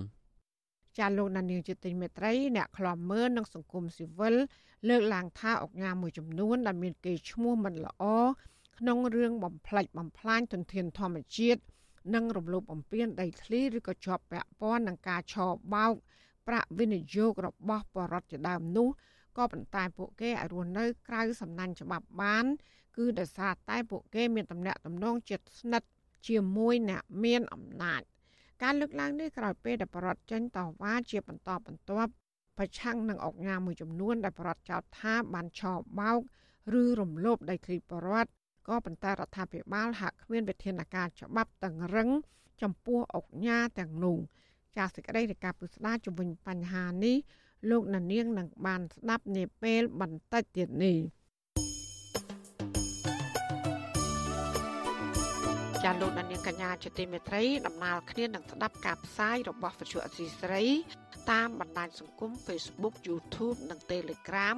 ចាលោកណានៀងជាទីមេត្រីអ្នកខ្លំមើលនិងសង្គមស៊ីវិលលើកឡើងថាអង្គការមួយចំនួនដែលមានកេរ្តិ៍ឈ្មោះមិនល្អក្នុងរឿងបំផ្លិចបំផ្លាញធនធានធម្មជាតិ និងរំលោភបំពានដីធ្លីឬក៏ជាប់ពាក់ព័ន្ធនឹងការឆបោកប្រាក់វិនិយោគរបស់បរដ្ឋជាដើមនោះក៏ប៉ុន្តែពួកគេឲ្យរស់នៅក្រៅសំណាញ់ច្បាប់បាន គឺដោយសារតែពួកគេមានទំនាក់ទំនងជិតស្និទ្ធជាមួយអ្នកមានអំណាចការលើកឡើងនេះក្រោយពេលដែលបរដ្ឋចេញតវ៉ាជាបន្តបន្ទាប់ប្រឆាំងនឹងអង្គការមួយចំនួនដែលបរដ្ឋចោទថាបានឆបោក ឬរំលោភដីធ្លីបរដ្ឋ ក៏ប៉ុន្តែរដ្ឋាភិបាលហាក់គ្មានវិធានការច្បាប់តឹងរឹង ចំពោះអង្គការទាំងនោះចាសសេចក្តីរាយការណ៍ពុស្ដាជំវិញបញ្ហានេះលោកណានៀងនឹងបានស្ដាប់នាពេលបន្តិចទៀតនេះចាលោកដានៀងកញ្ញាជាទីមេត្រីដំណើរគ្នានឹងស្ដាប់ការផ្សាយរបស់វិទ្យុអសីស្រី តាមបណ្ដាញសង្គម Facebook YouTube និង Telegram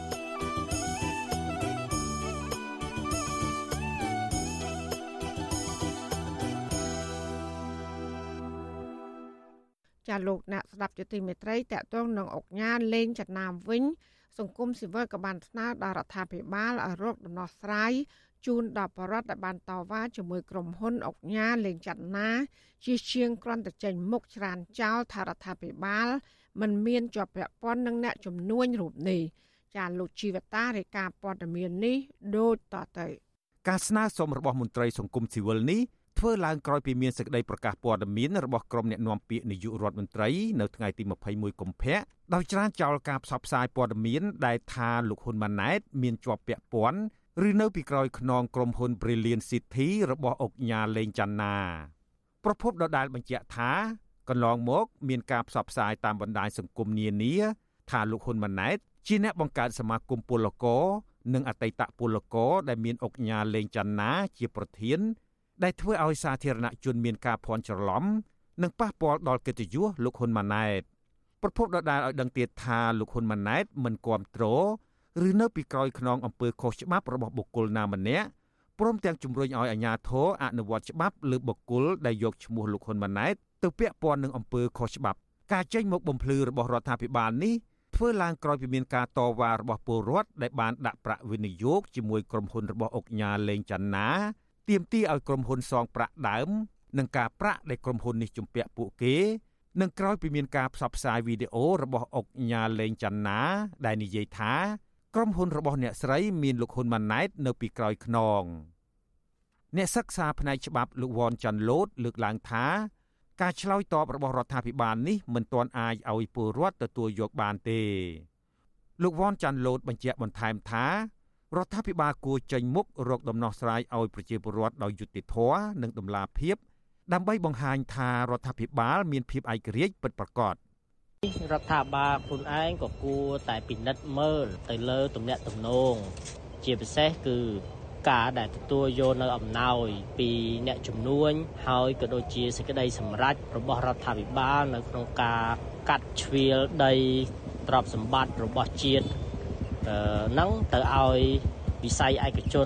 ចាលោកអ្នកស្ដាប់ជាទីមេត្រីតកតងនឹងអុកញ៉ាលេងចំណាមវិញ សង្គមស៊ីវិលក៏បានស្នើដល់រដ្ឋាភិបាលឲ្យរកដំណោះស្រាយជូនដល់បរដ្ឋដែលបានតវ៉ាជាមួយក្រុមហ៊ុនអុកញ៉ាលេងច័ន្ទណាជាជាងគ្រាន់តែចេញមុខច្រានចោលថារដ្ឋាភិបាលមិនមានជាប់ពាក់ព័ន្ធនឹងអ្នកជំនួញរូបនេះចាលោកជីវតារាយការណ៍ព័ត៌មាននេះដូចតទៅ ការស្នើសុំរបស់មន្ត្រីសង្គមស៊ីវិលនេះ ធ្វើឡើងក្រោយពីមានសេចក្តីប្រកាសព័ត៌មានរបស់ក្រុមអ្នកណែនាំពាក្យនាយករដ្ឋមន្ត្រីនៅថ្ងៃទី21កុម្ភៈដោយច្រានចោលការផ្សព្វផ្សាយព័ត៌មានដែលថាលោកហ៊ុនម៉ាណែតមានជាប់ពាក់ព័ន្ធឬនៅពីក្រោយខ្នងក្រុមហ៊ុន Brilliant City របស់អុកញ៉ាលេងច័ន្ទណាប្រពន្ធដដែលបញ្ជាក់ថាកន្លងមកមានការផ្សព្វផ្សាយតាមបណ្ដាញសង្គមនានាថាលោកហ៊ុនម៉ាណែតជាអ្នកបង្កើតសមាគមពលករនិងអតីតពលករដែលមានអុកញ៉ាលេងច័ន្ទណាជាប្រធាន ដែលធ្វើឲ្យសាធារណជនមានការភ័ន្តច្រឡំនិងប៉ះពាល់ដល់កិត្តិយសលោកហ៊ុនម៉ាណែតប្រពន្ធដដែលឲ្យដឹងទៀតថាលោកហ៊ុនម៉ាណែតមិនគ្រប់គ្រងឬនៅពីក្រោយខ្នងអំពើខុសច្បាប់របស់បុគ្គលណាម្នាក់ព្រមទាំងជំរុញឲ្យអាជ្ញាធរអនុវត្តច្បាប់លើបុគ្គលដែលយកឈ្មោះលោកហ៊ុនម៉ាណែតទៅពាក់ព័ន្ធនឹងអំពើខុសច្បាប់ការចេញមកបំភ្លឺរបស់រដ្ឋាភិបាលនេះធ្វើឡើងក្រោយពីមានការតវ៉ារបស់ពលរដ្ឋដែលបានដាក់ប្រាក់វិនិយោគជាមួយក្រុមហ៊ុនរបស់អុកញ៉ាលេងច័ន្ទណា ទាមទារឲ្យក្រុមហ៊ុនសងប្រាក់ដើមនិងការប្រាក់ដែលក្រុមហ៊ុននេះជំពាក់ពួកគេនិងក្រោយពីមានការផ្សព្វផ្សាយវីដេអូរបស់អុកញ៉ាលេងច័ន្ទណា ដែលនិយាយថាក្រុមហ៊ុនរបស់អ្នកស្រីមានលោកហ៊ុនម៉ាណែតនៅពីក្រោយខ្នងអ្នកសិក្សាផ្នែកច្បាប់លោកវ៉នចាន់ឡូតលើកឡើងថាការឆ្លើយតបរបស់រដ្ឋាភិបាលនេះមិនទាន់អាចឲ្យពលរដ្ឋទទួលយកបានទេលោកវ៉នចាន់ឡូតបញ្ជាក់បន្ថែមថា រដ្ឋាភិបាលគួរចេញមុខរកដំណោះស្រាយឲ្យប្រជាពលរដ្ឋដោយយុត្តិធម៌និងតម្លាភាពដើម្បីបង្ហាញថារដ្ឋាភិបាលមានភាពឯករាជ្យពិតប្រាកដរដ្ឋាភិបាលខ្លួនឯងក៏គួរតែពិនិត្យមើលទៅលើទំនាក់ទំនងជាពិសេសគឺការដែលទទួលយកនៅអំណោយពីអ្នកជំនួញហើយក៏ដូចជាសេចក្តីសម្រេចរបស់រដ្ឋាភិបាលនៅក្នុងការកាត់ជ្រៀលដីទ្រព្យសម្បត្តិរបស់ជាតិហ្នឹងទៅឲ្យវិស័យឯកជន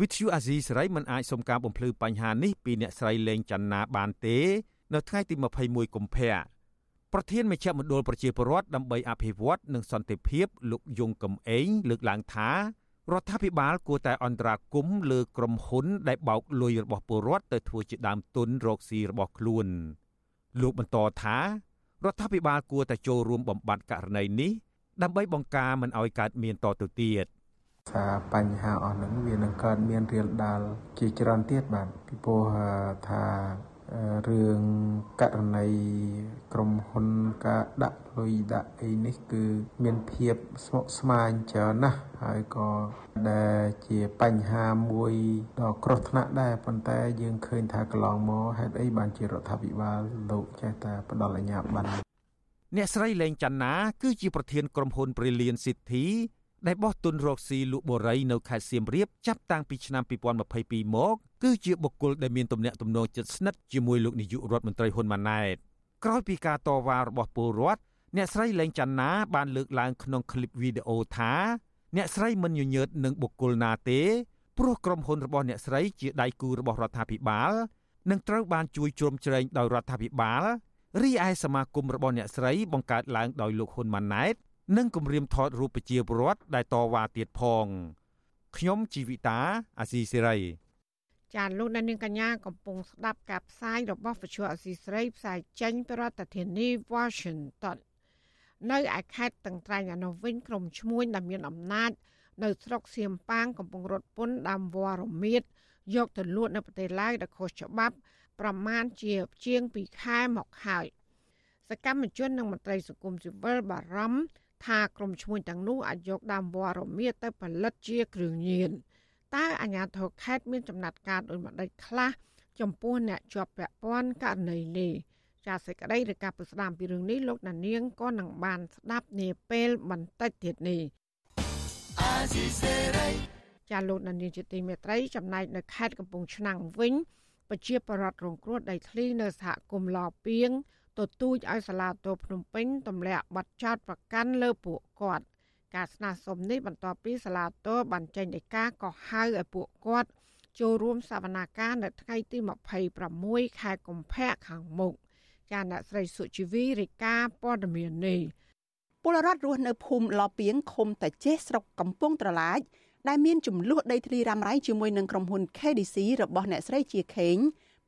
វិទ្យុអាស៊ីសេរីមិនអាចសុំការបំភ្លឺបញ្ហានេះពីអ្នកស្រីលេងច័ន្ទណាបានទេ នៅថ្ងៃទី21កុម្ភៈប្រធានមជ្ឈមណ្ឌលប្រជាពលរដ្ឋដើម្បីអភិវឌ្ឍនិងសន្តិភាពលោកយងកំឯងលើកឡើងថារដ្ឋាភិបាលគួរតែអន្តរាគមន៍លើក្រុមហ៊ុន ដែលបោកលុយរបស់ពលរដ្ឋទៅធ្វើជាដើមទុនរកស៊ីរបស់ខ្លួន លោកបន្តថារដ្ឋាភិបាលគួរតែចូលរួមបំបត្តិករណីនេះ ដើម្បីបង្ការមិនឲ្យកើតមានតទៅទៀតថាបញ្ហាអស់ហ្នឹងវានឹងកើតមានរៀលដាលជាច្រើនទៀតបាទពីព្រោះថារឿងករណីក្រុមហ៊ុនការដាក់លុយដាក់អីនេះគឺមានភាពស្មុគស្មាញច្រើនណាស់ហើយក៏ដែលជាបញ្ហាមួយដ៏គ្រោះថ្នាក់ដែរប៉ុន្តែយើងឃើញថាកន្លងមកហេតុអីបានជារដ្ឋាភិបាលលោកចេះតែផ្ដល់អាជ្ញាប័ណ្ណ អ្នកស្រីលេងច័ន្ទណាគឺជាប្រធានក្រុមហ៊ុន Brilliant City ដែលបោះទុនរកស៊ីលក់បូរីនៅខេត្តសៀមរាបចាប់តាំងពីឆ្នាំ2022មកគឺជាបុគ្គលដែលមានទំនាក់ទំនងជិតស្និទ្ធជាមួយលោកនាយករដ្ឋមន្ត្រីហ៊ុនម៉ាណែតក្រោយពីការតវ៉ារបស់ពលរដ្ឋអ្នកស្រីលេងច័ន្ទណាបានលើកឡើងក្នុងคลิปវីដេអូថាអ្នកស្រីមិនញញើតនឹងបុគ្គលណាទេព្រោះក្រុមហ៊ុនរបស់អ្នកស្រីជាដៃគូរបស់រដ្ឋាភិបាលនិងត្រូវបានជួយជ្រោមជ្រែងដោយរដ្ឋាភិបាល រីឯសមាគមរបស់អ្នកស្រីបង្កើតឡើងដោយលោកហ៊ុនម៉ាណែតនិងគម្រាមថតរូបប្រជាពលរដ្ឋដែលតវ៉ាទៀតផងខ្ញុំជីវិតាអាស៊ីសេរីចាលោកនាងកញ្ញាកំពុងស្ដាប់ការផ្សាយរបស់វិទ្យុអាស៊ីសេរីផ្សាយចេញពីរដ្ឋធានី Washington នៅឯខេត្តតឹងត្រែងអនុវិញក្រុមឈ្មួញដែលមានអំណាចនៅស្រុកសៀមប៉ាងកំពុងរត់ពន្ធដាំវល្លិរមៀតយកទៅលក់នៅប្រទេសឡាវដែលខុសច្បាប់ ប្រមាណជាជាង2ខែមកហើយសកម្មជននិងមន្ត្រីសង្គមស៊ីវិលបារម្ភថាក្រុមឈ្មួញទាំងនោះអាចយកដើមវល្លិរមៀតទៅផលិតជាគ្រឿងញៀនតើអាជ្ញាធរខេត្តមានចំណាត់ការដូចម្តេចខ្លះចំពោះអ្នកជាប់ពាក់ព័ន្ធករណីនេះចាសសេចក្តីឬការពិស្ដាមពីរឿងនេះលោកណានៀងក៏នឹងបានស្ដាប់នាពេលបន្តិចទៀតនេះចាលោកណានៀងជាទីមេត្រីចំណែកនៅខេត្តកំពង់ឆ្នាំងវិញ ប្រជាប្រដ្ឋរងគ្រោះដីធ្លីនៅសហគមន៍ឡពៀងទទូចឲ្យសាលាតូភ្នំពេញទម្លាក់ប័ណ្ណចោតប្រកាន់លើពួកគាត់ការស្នើសុំនេះបន្ទាប់ពីសាលាតូបានចេញដីកាកោះហៅឲ្យពួកគាត់ចូលរួមសវនាការនៅថ្ងៃទី26ខែកុម្ភៈខាងមុខចាអ្នកស្រីសុជីវីរាយការណ៍ព័ត៌មាននេះពលរដ្ឋរស់នៅភូមិឡពៀងឃុំតាចេះស្រុកកំពង់ត្រឡាច ដែលមានចំនួនដីធ្លីរ៉ាំរ៉ៃជាមួយនឹងក្រុមហ៊ុន KDC របស់អ្នកស្រីជាខេង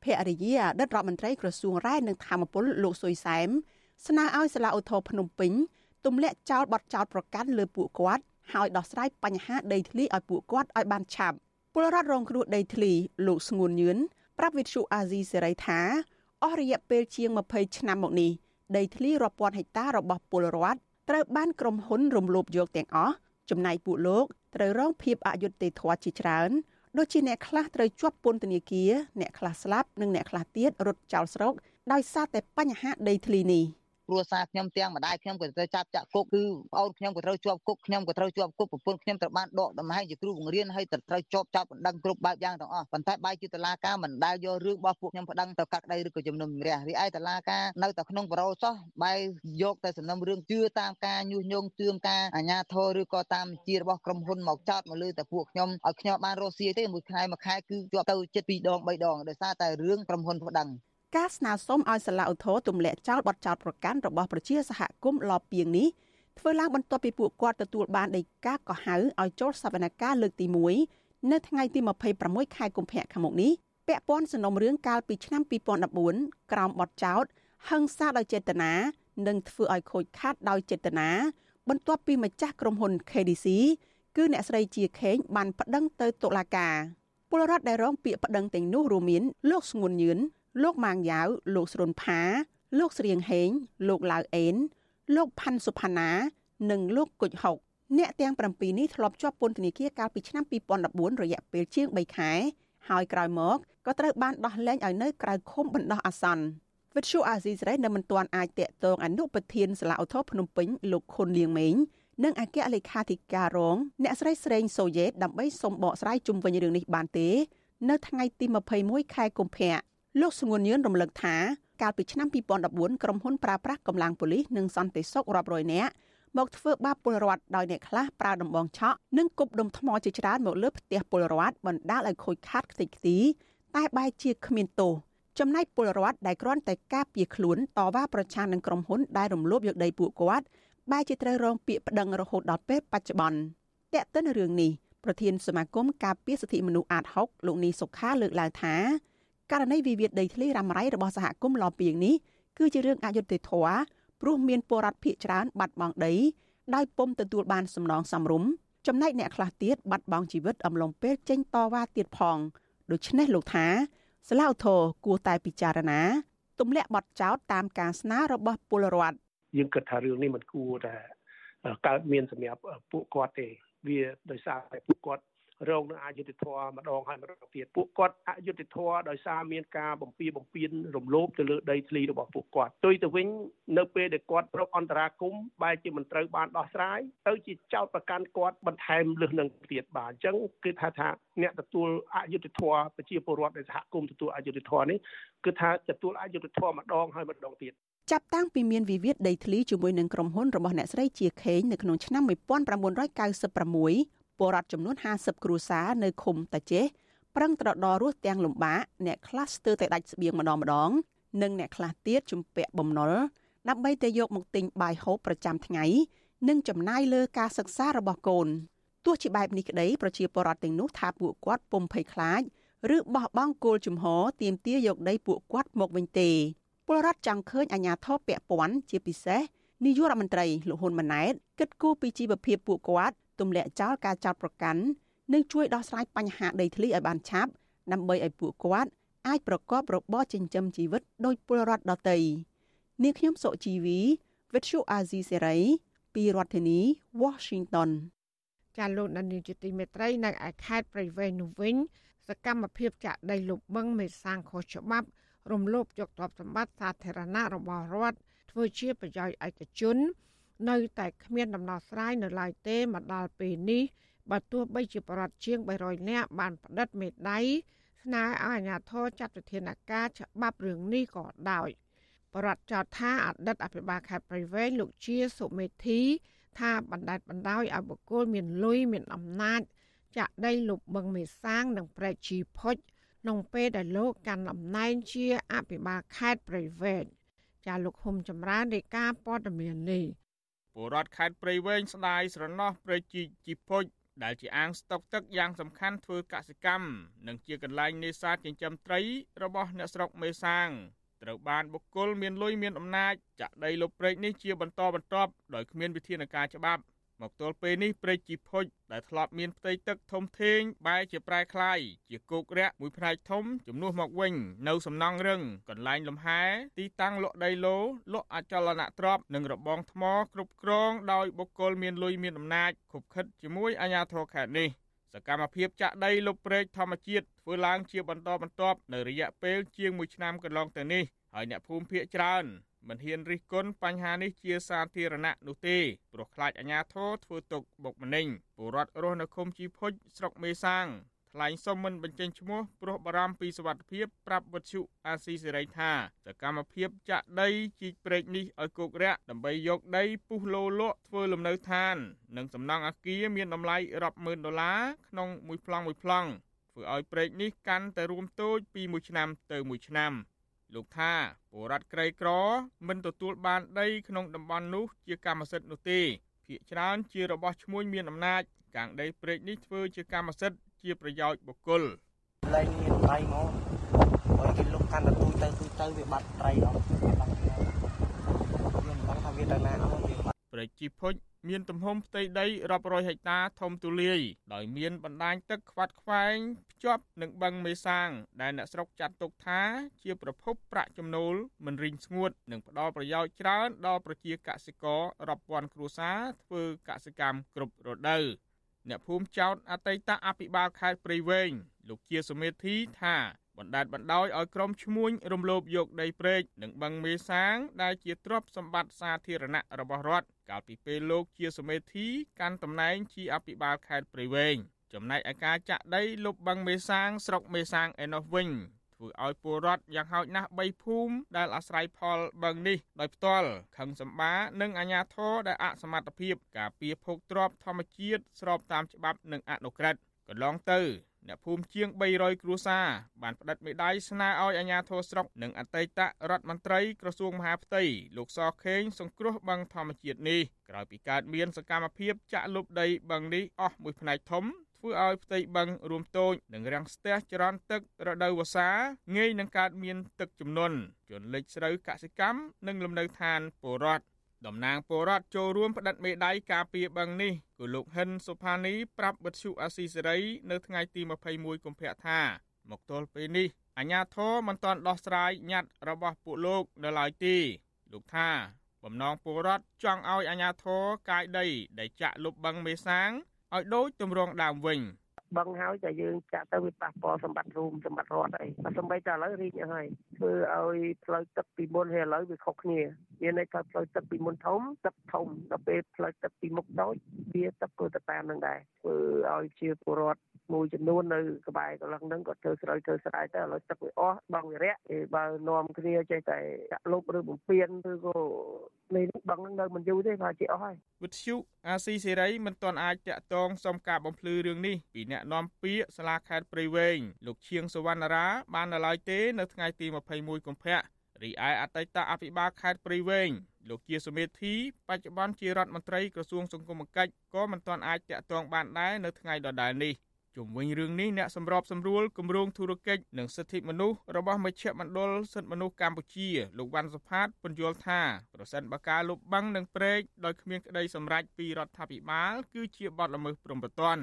ភរិយាអតីតរដ្ឋមន្ត្រីក្រសួងរ៉ែនិងធម្មពលលោកសុយសែមស្នើឲ្យសាលាឧទ្ធរភ្នំពេញទម្លាក់ចោលបទចោលប្រកាន់លើពួកគាត់ហើយដោះស្រាយបញ្ហាដីធ្លីឲ្យពួកគាត់ឲ្យបានឆាប់ពលរដ្ឋរងគ្រោះដីធ្លីលោកស្ងួនញឿនប្រាប់វិទ្យុអាស៊ីសេរីថាអស់រយៈពេលជាង20ឆ្នាំមកនេះដីធ្លីរាប់ពាន់ហិកតារបស់ពលរដ្ឋត្រូវបានក្រុមហ៊ុនរំលោភយកទាំងអស់ ចំណែកពួកលោកត្រូវរងភាពអយុត្តិធម៌ជាច្រើនដូចជាអ្នកខ្លះត្រូវជាប់ពន្ធនាគារអ្នកខ្លះស្លាប់និងអ្នកខ្លះទៀតរត់ចោលស្រុកដោយសារតែបញ្ហាដីធ្លីនេះ។ គ្រួសារខ្ញុំទាំងម្ដាយខ្ញុំក៏ត្រូវចាប់ចាក់គុកគឺប្អូនខ្ញុំក៏ត្រូវជាប់គុកខ្ញុំក៏ត្រូវជាប់គុកប្រពន្ធខ្ញុំត្រូវបានដកដំណើរជាគ្រូបង្រៀនហើយត្រូវជាប់ចាប់បណ្ដឹងគ្រប់បែបយ៉ាងទាំងអស់ប៉ុន្តែបែរជាតឡាការមិនដែលយករឿងរបស់ពួកខ្ញុំប្តឹងទៅកាត់ក្តីឬក៏ជំនុំជម្រះរីឯតឡាការនៅតែក្នុងបរោសោះបែរយកតែសំណុំរឿងជឿតាមការញុះញង់ទឿងការអាញាធរឬក៏តាមជារបស់ក្រុមហ៊ុនមកចោតមកលើតែពួកខ្ញុំឲ្យខ្ញុំបានរស់ស៊ីទេមួយខែមួយខែគឺជាប់ទៅជិត2ដង3ដងដោយសារតែរឿងក្រុមហ៊ុនប្តឹង ការស្នើសុំឲ្យសាលាឧទ្ធរទម្លាក់ចោលបទចោទប្រកាន់របស់ប្រជាសហគមន៍លពីងនេះធ្វើឡើងបន្ទាប់ពីពួកគាត់ទទួលបានដីកាកោះហៅឲ្យចូលសវនកម្មលើកទី1នៅថ្ងៃទី26ខែកុម្ភៈខាងមុខនេះពាក់ព័ន្ធសំណុំរឿងកាលពីឆ្នាំ2014ក្រោមបទចោទហិង្សាដោយចេតនានិងធ្វើឲ្យខូចខាតដោយចេតនាបន្ទាប់ពីម្ចាស់ក្រុមហ៊ុន KDC គឺអ្នកស្រីជាខេងបានប្តឹងទៅតុលាការពលរដ្ឋដែលរងពាក្យប្តឹងទាំងនោះរួមមានលោកស្ងួនញឿន លោកម៉ាងយ៉ាវលោកស្រុនផា លោកស្រៀងហេង លោកឡាវអេន លោកផាន់សុផាណា និងលោកគុជហុកអ្នកទាំង7នេះធ្លាប់ជាប់ពន្ធនាគារកាលពីឆ្នាំ2014រយៈពេលជាង3ខែហើយក្រោយមកក៏ត្រូវបានដោះលែងឲ្យនៅក្រៅឃុំបណ្ដោះអាសន្នវិទ្យុអាស៊ីសេរីនៅមិនទាន់អាចតាក់ទងអនុប្រធានសាលាឧទ្ធរភ្នំពេញលោកខុនលៀងម៉េងនិងអគ្គលេខាធិការរងអ្នកស្រីស្រេងសូយ៉េតដើម្បីសុំបកស្រាយជុំវិញរឿងនេះបានទេ នៅថ្ងៃទី21ខែកុម្ភៈ លោកស្ងួនញឿនរំលឹកថាកាលពីឆ្នាំ2014ក្រុមហ៊ុនប្រើប្រាស់កម្លាំងប៉ូលីសនិងសន្តិសុខរាប់រយនាក់មកធ្វើបាបពលរដ្ឋដោយអ្នកខ្លះប្រើដំបងឆក់និងគប់ដុំថ្មជាច្រើនមកលើផ្ទះពលរដ្ឋបណ្ដាលឲ្យខូចខាតខ្ទេចខ្ទីតែបែរជាគ្មានទោសចំណែកពលរដ្ឋដែលគ្រាន់តែការពារខ្លួនតវ៉ាប្រឆាំងនឹងក្រុមហ៊ុនដែលរំលោភយកដីពួកគាត់បែរជាត្រូវរងពាក្យប្តឹងរហូតដល់ពេលបច្ចុប្បន្នតេតិនរឿងនេះប្រធានសមាគមការពារសិទ្ធិមនុស្សអាត6លោកនីសុខាលើកឡើងថា ករណីវិវាទដីធ្លីរ៉ាំរ៉ៃរបស់សហគមន៍ឡពីងនេះគឺជារឿងអយុត្តិធម៌ព្រោះមានពលរដ្ឋភៀសច្រើនបាត់បង់ដីដោយពុំទទួលបានសំណងសមរម្យចំណែកអ្នកខ្លះទៀតបាត់បង់ជីវិតអំឡុងពេលចេញតវ៉ាទៀតផងដូច្នេះលោកថាស្លាវធរគួរតែពិចារណាទម្លាក់បទចោទតាមការស្នើរបស់ពលរដ្ឋយើងគិតថារឿងនេះมันគួរតែកើតមានសម្រាប់ពួកគាត់ទេវាដោយសារតែពួកគាត់ រងនឹងអយុត្តិធម៌ម្ដងហើយម្ដងទៀតពួកគាត់អយុត្តិធម៌ដោយសារមានការបំពៀបំពៀនរំលោភទៅលើដីធ្លីរបស់ពួកគាត់ទុយទៅវិញនៅពេលដែលគាត់ប្រកអន្តរាគមបែរជាមិនត្រូវបានដោះស្រាយទៅជាចោតប្រកាន់គាត់បន្ថែមលើសនឹងទៀតបាទអញ្ចឹងគឺថាថាអ្នកទទួលអយុត្តិធម៌ប្រជាពលរដ្ឋនៃសហគមន៍ទទួលអយុត្តិធម៌នេះគឺថាទទួលអយុត្តិធម៌ម្ដងហើយម្ដងទៀតចាប់តាំងពីមានវិវាទដីធ្លីជាមួយនឹងក្រុមហ៊ុនរបស់អ្នកស្រីជាខេងនៅក្នុងឆ្នាំ1996 ពលរដ្ឋចំនួន50គ្រួសារនៅឃុំតាចេះប្រឹងត្រដររស់ទាំងលំបាកអ្នកខ្លះស្ទើរតែដាច់ស្បៀងម្ដងម្ដង និងអ្នកខ្លះទៀតជំពាក់បំណុលដើម្បីតែយកមកទិញបាយហូបប្រចាំថ្ងៃនិងចំណាយលើការសិក្សារបស់កូនទោះជាបែបនេះក្តីប្រជាពលរដ្ឋទាំងនោះថាពួកគាត់ពុំភ័យខ្លាចឬបោះបង់គោលជំហរទាមទារយកដីពួកគាត់មកវិញទេពលរដ្ឋចង់ឃើញអាជ្ញាធរពាក់ព័ន្ធជាពិសេសនាយករដ្ឋមន្ត្រីលោកហ៊ុនម៉ាណែតគិតគូរពីជីវភាពពួកគាត់ ទម្លាក់ចោលការចោទប្រកាន់និងជួយដោះស្រាយបញ្ហាដីធ្លីឲ្យបានឆាប់ដើម្បីឲ្យពួកគាត់អាចប្រកបរបរចិញ្ចឹមជីវិតដោយពលរដ្ឋដទៃនាងខ្ញុំសុជីវី Virtual Azizi Serai ពីរដ្ឋធានី Washington ចាលោកនានីជាទីមេត្រីនៅឯខេត្តព្រៃវែងនោះវិញ សកម្មភាពចាក់ដីលុបបឹងមេសាងខុសច្បាប់ រំលោភយកទ្រព្យសម្បត្តិសាធារណៈរបស់រដ្ឋធ្វើជាប្រយោជន៍ឯកជន នៅតែគ្មានដំណោះស្រាយនៅឡើយទេមកដល់ពេលនេះបើទោះបីជាបរដ្ឋជាង300នាក់បានផ្តិតមេដៃស្នើឲ្យអាជ្ញាធរចាត់វិធានការច្បាប់រឿងនេះក៏ដោយបរដ្ឋចោទថាអតីតអភិបាលខេត្តព្រៃវែងលោកជាសុមេធី ថាបណ្ដេតបណ្ដោយឲ្យបុគ្គលមានលុយមានអំណាចចាក់ដីលុបបឹងមេសាងនិងប្រែកជីផុចក្នុងពេលដែលលោកកាន់តំណែងជាអភិបាលខេត្តព្រៃវែងចាលោកហ៊ុំចម្រើនរាយការណ៍ព័ត៌មាននេះ ពលរដ្ឋខេត្តព្រៃវែងស្ដាយស្រណោះព្រៃជីជីភុចដែលជាអាងស្តុកទឹកយ៉ាងសំខាន់ធ្វើកសិកម្មនិងជាកន្លែងនេសាទចិញ្ចឹមត្រីរបស់អ្នកស្រុកមេសាងត្រូវបានបុគ្គលមានលុយមានអំណាចចាក់ដីលុបព្រែកនេះជាបន្តបន្ទាប់ដោយគ្មានវិធានការច្បាប់ មកទល់ពេលនេះព្រែកជីភុចដែលធ្លាប់មានផ្ទៃទឹកធំធេងបែរជាប្រែក្លាយជាគោករាក់មួយផ្នែកធំជំនួសមកវិញនៅសំណង់រឹងកន្លែងលំហែទីតាំងលក់ដីឡូលក់អចលនទ្រព្យនិងរបងថ្មគ្រប់គ្រងដោយបុគ្គលមានលុយមានអំណាចខុបខិតជាមួយអាជ្ញាធរខេត្តនេះសកម្មភាពចាក់ដីលុបព្រែកធម្មជាតិធ្វើឡើងជាបន្តបន្ទាប់នៅរយៈពេលជាង1ឆ្នាំកន្លងទៅនេះហើយអ្នកភូមិភាគច្រើន មិនហ៊ានរិះគន់បញ្ហានេះជាសាធារណៈនោះទេព្រោះខ្លាចអាជ្ញាធរធ្វើទុកបុកម្នេញពលរដ្ឋរស់នៅឃុំជីភុចស្រុកមេសាងថ្លែងសុំមិនបញ្ចេញឈ្មោះព្រោះបារម្ភពីសុវត្ថិភាពប្រាប់វិទ្យុអាស៊ីសេរីថាសកម្មភាពចាក់ដីជីកព្រែកនេះឲ្យគោករាក់ដើម្បីយកដីពុះលោលក់ធ្វើលំនៅឋាន និងសំណង់អគារមានតម្លៃរាប់ម៉ឺនដុល្លារក្នុងមួយប្លង់មួយប្លង់ធ្វើឲ្យព្រែកនេះកាន់តែរួមតូចពីមួយឆ្នាំទៅមួយឆ្នាំ។ លោកថាពលរដ្ឋក្រីក្រមិនទទួលបានដីក្នុងតំបន់នោះជាកម្មសិទ្ធិនោះទេភាគច្រើនជារបស់ឈ្មួញមានអំណាចកាងដីព្រែកនេះធ្វើជាកម្មសិទ្ធិជាប្រយោជន៍បុគ្គលលែងមានត្រីមកឲ្យគេលុកកាន់តែទូទៅទូទៅវាបាត់ត្រីអស់យើងមិនដឹងថាវាទៅណាអស់វា ព្រែកជីភុចមានទំហំផ្ទៃដីរាប់រយហិកតាធំទូលាយដោយមានបណ្ដាញទឹកខ្វាត់ខ្វែងភ្ជាប់នឹងបឹងមេសាង ដែលអ្នកស្រុកចាត់ទុកថាជាប្រភពប្រាក់ចំណូលមិនរីងស្ងួត និងផ្ដល់ប្រយោជន៍ច្រើនដល់ប្រជាកសិកររាប់ពាន់គ្រួសារធ្វើកសិកម្មគ្រប់រដូវអ្នកភូមិចោតអតីតអភិបាលខេត្តព្រៃវែងលោកជាសុមេធីថាបណ្ដាលបណ្ដោយឲ្យក្រុមឈ្មួញរំលោភយកដីព្រែកនិងបឹងមេសាង ដែលជាទ្រព្យសម្បត្តិសាធារណៈរបស់រដ្ឋ កាលពីពេលលោកជាសមេធីកាន់តំណែងជាអភិបាលខេត្តព្រៃវែងចំណែកឯការចាក់ដីលុបបឹងមេសាងស្រុកមេសាងឯណោះវិញធ្វើឲ្យពលរដ្ឋយ៉ាងហោចណាស់3ភូមិដែលអាស្រ័យផលបឹងនេះដោយផ្ទាល់ខឹងសម្បានិងអាជ្ញាធរដែលអសមត្ថភាពការពារភោគទ្រព្យធម្មជាតិស្របតាមច្បាប់និងអនុក្រឹត្យកន្លងទៅ អ្នកភូមិជាង300គ្រួសារបានផ្តិតមេដាយស្នើឲ្យអាជ្ញាធរស្រុកនិងអតីតរដ្ឋមន្ត្រីក្រសួងមហាផ្ទៃលោកសខេងសង្គ្រោះបឹងធម្មជាតិនេះក្រោយពីកើតមានសកម្មភាពចាក់លុបដីបឹងនេះអស់មួយផ្នែកធំធ្វើឲ្យផ្ទៃបឹងរួមតូចនិងរាំងស្ទះចរន្តទឹករដូវវស្សាងាយនឹងកើតមានទឹកជំនន់ជន់លិចស្រូវកសិកម្មនិងលំនៅឋានពលរដ្ឋ តំណាងពលរដ្ឋចូលរួមផ្តិតមេដាយការពារបឹងនេះគឺលោកហិនសុផានីប្រាប់វិទ្យុអាស៊ីសេរីនៅថ្ងៃទី21កុម្ភៈថាមកទល់ពេលនេះអាជ្ញាធរមិនទាន់ដោះស្រាយញត្តិរបស់ពួកលោកនៅឡើយទេលោកថាបំណងពលរដ្ឋចង់ឲ្យអាជ្ញាធរកាយដីដែលចាក់លុបបឹងមេសាងឲ្យដូចទម្រង់ដើមវិញ បឹងហើយតែយើងចាក់ទៅវាប៉ះពាល់សម្បត្តិរួមសម្បត្តិរដ្ឋអីបើសំបីតែឥឡូវរីកហើយធ្វើឲ្យផ្លូវទឹកពីមុនហើយឥឡូវវាខុសគ្នាមានន័យថាផ្លូវទឹកពីមុនធំទឹកធំដល់ពេលផ្លូវទឹកពីមុខតូចវាទឹកក៏ទៅតាមនឹងដែរធ្វើឲ្យជាពលរដ្ឋមួយចំនួននៅក្បែរកន្លងហ្នឹងក៏ធ្វើស្រូវធ្វើស្រែទៅឥឡូវទឹកវាអស់បងវិរៈបើនាំគ្នាចេះតែចាក់លុបឬបំពេញឬក៏ នេះបងហ្នឹងនៅមិនយូរទេថាជាអស់ហើយវិទ្យុអាស៊ីសេរីមិនទាន់អាចតាក់ទងសុំការបំភ្លឺរឿងនេះពីអ្នកនាំពាក្យសាលាខេត្តព្រៃវែងលោកឈៀងសវណ្ណារាបាននៅឡើយទេនៅថ្ងៃទី21កុម្ភៈរីឯអតីតអភិបាលខេត្តព្រៃវែងលោកជាសមេធីបច្ចុប្បន្នជារដ្ឋមន្ត្រីក្រសួងសង្គមគិច្ចក៏មិនទាន់អាចតាក់ទងបានដែរនៅថ្ងៃដដែលនេះ ជុំវិញរឿងនេះអ្នកសម្របសម្រួលគម្រោងធុរកិច្ចនិងសិទ្ធិមនុស្សរបស់មជ្ឈមណ្ឌលសិទ្ធិមនុស្សកម្ពុជាលោកវ៉ាន់សុផាតពន្យល់ថាប្រសិនបើការលុបបាំងនិងព្រែកដោយគ្មានក្តីសម្រេចពីរដ្ឋាភិបាលគឺជាបទល្មើសព្រំប្រទាន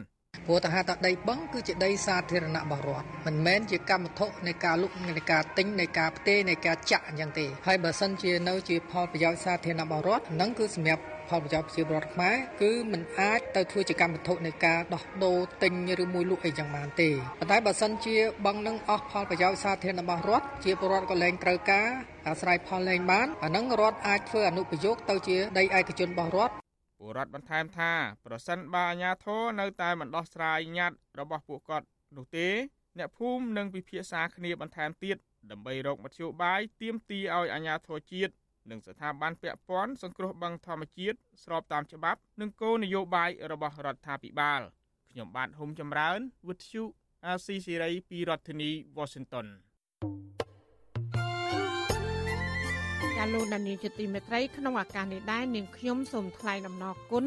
ព្រោះតែហៅថាដីបឹងគឺជាដីសាធារណៈរបស់រដ្ឋមិនមែនជាកម្មវត្ថុនៃការលុបនៃការទិញនៃការផ្ទេរនៃការចាក់អញ្ចឹងទេហើយបើសិនជានៅជាផលប្រយោជន៍សាធារណៈរបស់រដ្ឋហ្នឹងគឺសម្រាប់ ផលប្រយោជន៍ប្រជាពលរដ្ឋខ្មែរគឺมันអាចទៅធ្វើជាកម្មវត្ថុនៃការដោះដូរទិញឬមួយលក់អីចឹងបានទេប៉ុន្តែបើសិនជាបឹងនឹងអស់ផលប្រយោជន៍សាធារណៈរបស់រដ្ឋជាពលរដ្ឋក៏លែងត្រូវការអាស្រ័យផលលែងបានអានឹងរដ្ឋអាចធ្វើអនុប្រយោគទៅជាដីឯកជនរបស់រដ្ឋពលរដ្ឋបន្ថែមថាប្រសិនបើអាជ្ញាធរនៅតែមិនដោះស្រាយញត្តិរបស់ពួកគាត់នោះទេ អ្នកភូមិនឹងពិភាក្សាគ្នាបន្ថែមទៀតដើម្បីរកមធ្យោបាយទាមទារឲ្យអាជ្ញាធរជាតិ និងស្ថាប័នពាក់ព័ន្ធសង្គ្រោះបឹងធម្មជាតិស្របតាមច្បាប់ និងគោលនយោបាយរបស់រដ្ឋាភិបាលខ្ញុំបាទហុំចម្រើនវិទ្យុអាស៊ីសេរីពីរដ្ឋធានី Washington ាលោកដានៀងជាទីមេត្រីក្នុងឱកាសនេះដែរនាងខ្ញុំសូមថ្លែងអំណរគុណ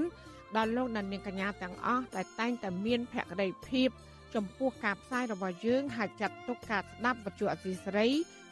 ដល់លោកដានៀងកញ្ញាទាំងអស់ដែលតែងតែមានភក្ដីភាពចំពោះការផ្សាយរបស់យើងហើយចាត់ទុកការស្ដាប់វិទ្យុអសីសេរី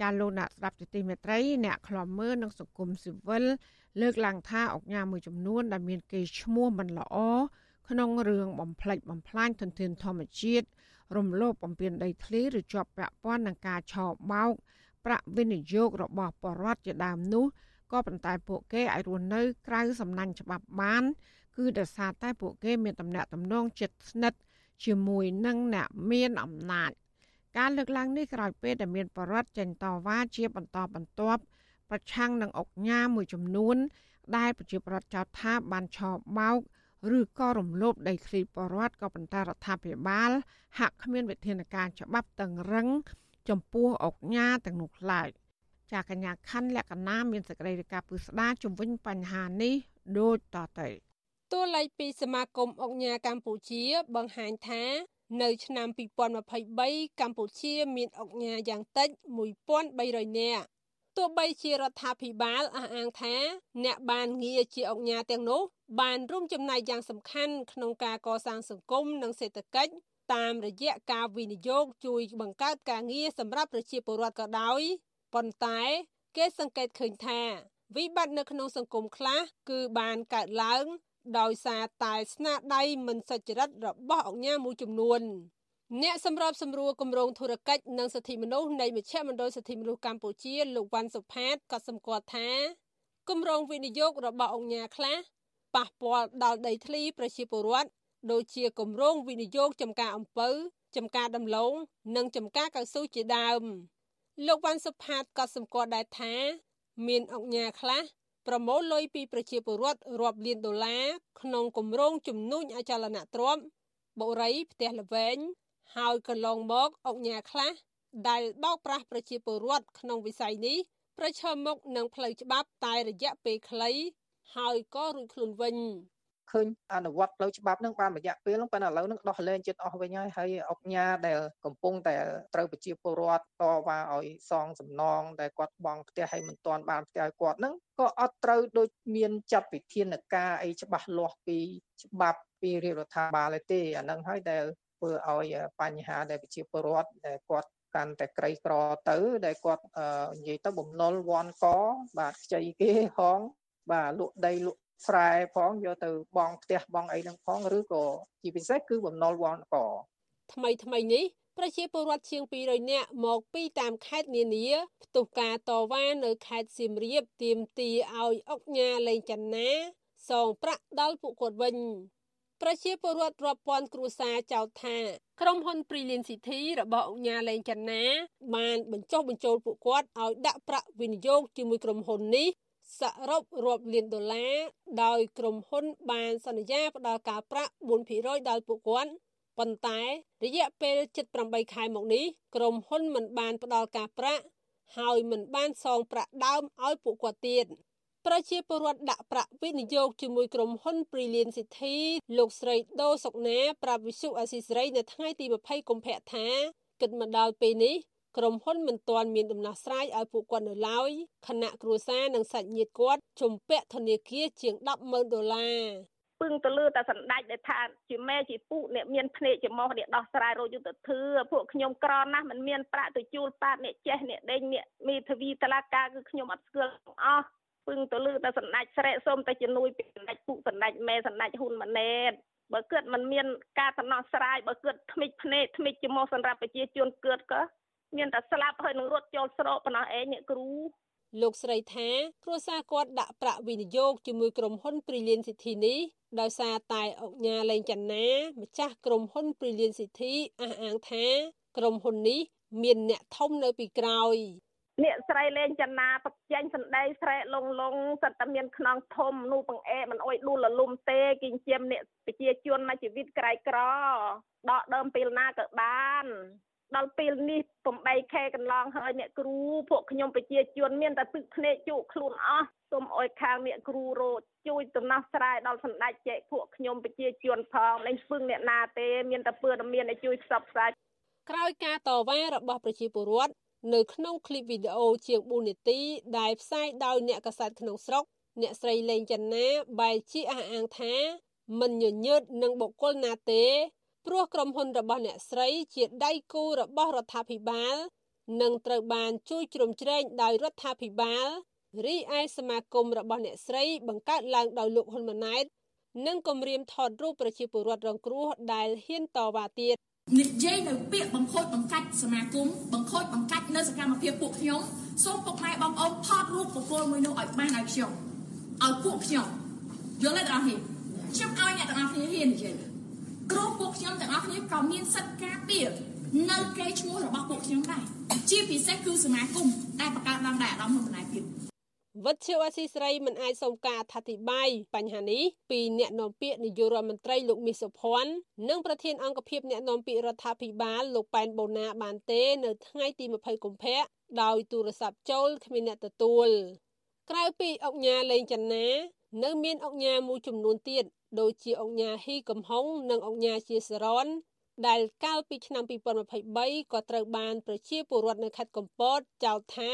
ចាលោកអ្នកស្ដាប់ទីមេត្រីអ្នកខ្លំមើលនឹងសង្គមស៊ីវិលលើកឡើងថាអុកញ៉ាមួយចំនួនដែលមានគេឈ្មោះមិនល្អក្នុងរឿងបំផ្លិចបំផ្លាញធនធានធម្មជាតិរំលោភបំពានដីធ្លីឬជាប់ពាក់ព័ន្ធនឹងការឆោបបោកប្រាក់វិនិយោគរបស់បរដ្ឋជាដើមនោះក៏ប៉ុន្តែពួកគេអាចរស់នៅក្រៅសំណាញ់ច្បាប់បាន គឺដោយសារតែពួកគេមានតំណែងតំណងចិត្តស្និទ្ធជាមួយនឹងអ្នកមានអំណាច ការលើកឡើងនេះក្រោយពេលដែលមានបរិវត្តចេញតវ៉ាជាបន្តបន្ទាប់ប្រឆាំងនឹងអុកញ៉ាមួយចំនួន ដែលប្រជាប្រដ្ឋចោទថាបានឆោបបោកឬក៏រំលោភដីធ្លីបរដ្ឋក៏ប៉ុន្តែរដ្ឋាភិបាល ហាក់គ្មានវិធានការច្បាប់តឹងរឹង ចំពោះអុកញ៉ាទាំងនោះឡើយចាកញ្ញាខណ្ឌលក្ខណៈមានសេចក្តីរាយការណ៍ពឹស្ដាជំវិញបញ្ហានេះដូចតទៅតួលេខពីសមាគមអុកញ៉ាកម្ពុជា បង្ហាញថា នៅឆ្នាំ2023កម្ពុជាមានអុកញ៉ាយ៉ាងតិច1300នាក់ទោះបីជារដ្ឋាភិបាលអះអាងថា អ្នកបានងារជាអុកញ៉ាទាំងនោះ បានរួមចំណែកយ៉ាងសំខាន់ក្នុងការកសាងសង្គមនិងសេដ្ឋកិច្ចតាមរយៈការវិនិយោគជួយបង្កើតការងារសម្រាប់ប្រជាពលរដ្ឋក៏ដោយប៉ុន្តែ គេសង្កេតឃើញថាវិបត្តិនៅក្នុងសង្គមខ្លះគឺបានកើតឡើង ដោយសារតែស្នាដៃមិនសុចរិតរបស់អង្គការមួយចំនួនអ្នកសម្របសម្រួលគម្រោងធុរកិច្ចនិងសិទ្ធិមនុស្សនៃមជ្ឈមណ្ឌលសិទ្ធិមនុស្សកម្ពុជាលោកវ៉ាន់សុផាតក៏សម្គាល់ថាគម្រោងវិនិយោគរបស់អង្គការខ្លះប៉ះពាល់ដល់ដីធ្លីប្រជាពលរដ្ឋដូចជាគម្រោងវិនិយោគចំការអំពៅចំការដំឡូងនិងចំការកៅស៊ូជាដើមលោកវ៉ាន់សុផាតក៏សម្គាល់ដែរថា មានអង្គការខ្លះ ប្រមូលលុយពីប្រជាពលរដ្ឋរាប់លានដុល្លារក្នុងគម្រោងជំនួញអចលនទ្រព្យបុរីផ្ទះល្វែងហើយកន្លងមកអង្គការខ្លះដែលបោកប្រាស់ប្រជាពលរដ្ឋក្នុងវិស័យនេះប្រឈមមុខនឹងផ្លូវច្បាប់តែរយៈពេលខ្លីហើយក៏រួចខ្លួនវិញ ឃើញអនុវត្តផ្លូវច្បាប់នឹងបានរយៈពេលនឹងប៉ុន្តែឥឡូវនឹងដោះលែងចិត្តអស់វិញហើយហើយអុកញ៉ាដែលកំពុងតែត្រូវប្រជាពលរដ្ឋតវ៉ាឲ្យសងសំណងដែលគាត់បងផ្ទះឲ្យមិនទាន់បានផ្ទះឲ្យគាត់នឹងក៏អត់ត្រូវដូចមានចាត់វិធានការអីច្បាស់លាស់ពីច្បាប់ពីរាជរដ្ឋាភិបាលទេអានឹងហើយដែលធ្វើឲ្យបញ្ហាដែលប្រជាពលរដ្ឋដែលគាត់កាន់តែក្រីក្រទៅដែលគាត់និយាយទៅបំណុលវ៉ាន់កបាទខ្ចីគេហងបាទលក់ដីលក់ ស្រែផងយកទៅបងផ្ទះបងអីហ្នឹងផងឬក៏ជាពិសេសគឺបំណុលវ៉ាន់កថ្មីថ្មីនេះប្រជាពលរដ្ឋជាង200នាក់មកពីតាមខេត្តនានាផ្ទុះការតវ៉ានៅខេត្តសៀមរាបទាមទារឲ្យអុកញ៉ាលេងចន្ទាសងប្រាក់ដល់ពួកគាត់វិញប្រជាពលរដ្ឋរាប់ពាន់គ្រួសារចោទថាក្រុមហ៊ុន Prillion City របស់អង្គការលេងចន្ទាបានបញ្ចុះបញ្ចូលពួកគាត់ឲ្យដាក់ប្រាក់វិនិយោគជាមួយក្រុមហ៊ុននេះ សរុបរាប់លានដុល្លារដោយក្រុមហ៊ុនបានសន្យាផ្ដល់ការប្រាក់4%ដល់ពួកគាត់ប៉ុន្តែរយៈពេល78ខែមកនេះក្រុមហ៊ុនមិនបានផ្ដល់ការប្រាក់ហើយមិនបានសងប្រាក់ដើមឲ្យពួកគាត់ទៀតប្រជាពលរដ្ឋដាក់ប្រាក់វិនិយោគជាមួយក្រុមហ៊ុន Brilliant City លោកស្រីដូសុកណាប្រាប់វិសុអាស៊ីសេរីនៅថ្ងៃទី20កុម្ភៈថាគិតមកដល់ពេលនេះ ក្រុមហ៊ុនមិនទាន់មានដំណោះស្រាយឲ្យពួកគាត់នៅឡើយខណៈគ្រួសារនិងសាច់ញាតិគាត់ជំពាក់ធនាគារជាង100000ដុល្លារពឹងទៅលើតែសម្ដេចដែលថាជាមេជាពុអ្នកមានភ្នែកចំមោះអ្នកដោះស្រាយរោគយុទ្ធធឺពួកខ្ញុំក្រណាស់មិនមានប្រាក់ទៅជួលប៉ាតអ្នកចេះអ្នកដេញអ្នកមេធាវីតឡាការគឺខ្ញុំអត់ស្គាល់ទាំងអស់ពឹងទៅលើតែសម្ដេចស្រែកសូមតែជំនួយពីសម្ដេចពុសម្ដេចមេសម្ដេចហ៊ុនម៉ាណែតបើគិតមិនមានការដំណោះស្រាយបើគិតថ្មិចភ្នែកថ្មិចចំោះសម្រាប់ប្រជាជនគិតក៏ មានតែស្លាប់ហើយនឹងរត់ចូលស្រកប៉ុណ្ណោះឯងអ្នកគ្រូលោកស្រីថាគ្រួសារគាត់ដាក់ប្រាក់វិនិយោគជាមួយក្រុមហ៊ុន Brilliant City នេះដោយសារតែអុកញ៉ាលេងចន្ទាម្ចាស់ក្រុមហ៊ុន Brilliant City អះអាងថា ក្រុមហ៊ុននេះ មានអ្នកធំនៅពីក្រោយអ្នកស្រីលេងចនាបចេញសម្ដីស្រែកលងលងសិតតែមានខ្នងធំនោះបង្អែមិនអុយដួលលលុំទេគិញ្ជាមអ្នកប្រជាជនមកជីវិតក្រៃក្រដកដើមពេលណាក៏បាន ដល់ពេលនេះ8ខែកន្លងហើយអ្នកគ្រូពួកខ្ញុំប្រជាជនមានតែទឹកភ្នែកជក់ខ្លួនអស់សូមអុយខាងអ្នកគ្រូរោជួយដំណោះស្រាយដល់សម្ដេចចែកពួកខ្ញុំប្រជាជនផងលែងពឹងអ្នកណាទេមានតែពើតែមានឲ្យជួយផ្សព្វផ្សាយក្រោយការតវ៉ារបស់ប្រជាពលរដ្ឋនៅក្នុងคลิปវីដេអូជាង4នាទីដែលផ្សាយដោយអ្នកកសែតក្នុងស្រុកអ្នកស្រីលេងចន្ទាបែរជាអះអាងថាមិនញញើតនឹងបុគ្គលណាទេ ព្រោះក្រុមហ៊ុនរបស់អ្នកស្រីជាដៃគូរបស់រដ្ឋាភិបាល និងត្រូវបានជួយជ្រោមជ្រែងដោយរដ្ឋាភិបាលរីឯសមាគមរបស់អ្នកស្រីបង្កើតឡើងដោយលោកហ៊ុនម៉ាណែតនិងគម្រាមថតរូបប្រជាពលរដ្ឋរងគ្រោះដែលហ៊ានតវ៉ាទៀតនិយាយនៅពាក្យបង្ខូចបង្កាច់សមាគមបង្ខូចបង្កាច់នៅសកម្មភាពពួកខ្ញុំសូមពុកម៉ែបងប្អូនថតរូបបុគ្គលមួយនោះឲ្យបានឲ្យខ្ញុំឲ្យពួកខ្ញុំយល់ទេបងប្អូនខ្ញុំឲ្យអ្នកទាំងអស់គ្នាហ៊ាននិយាយ ព្រោះពួកខ្ញុំទាំងអស់គ្នាក៏មានសិទ្ធិការពារនៅគេឈ្មោះរបស់ពួកខ្ញុំដែរជាពិសេសគឺសមាគមដែលបង្កើតឡើងដោយអារម្មណ៍មិនបណ្ដាភាពវិទ្យុអស៊ីស្រីមិនអាចសុំការអធិប្បាយបញ្ហានេះពីអ្នកនាំពាក្យនាយករដ្ឋមន្ត្រីលោកមាសសុភ័ណ្ឌនិងប្រធានអង្គភិបអ្នកនាំពាក្យរដ្ឋាភិបាលលោកប៉ែនបូណាបានទេ នៅថ្ងៃទី20កុម្ភៈដោយទូរស័ព្ទចូលគ្មានអ្នកទទួលក្រៅពីអង្គញាលេងចន្ទានៅមានអង្គញាមួយចំនួនទៀត ដូចជាអង្គញាហ៊ីកំហុងនិងអង្គញាជាសរនដែលកាលពីឆ្នាំ2023ក៏ត្រូវបានប្រជាពលរដ្ឋនៅខេត្តកំពតចោទថា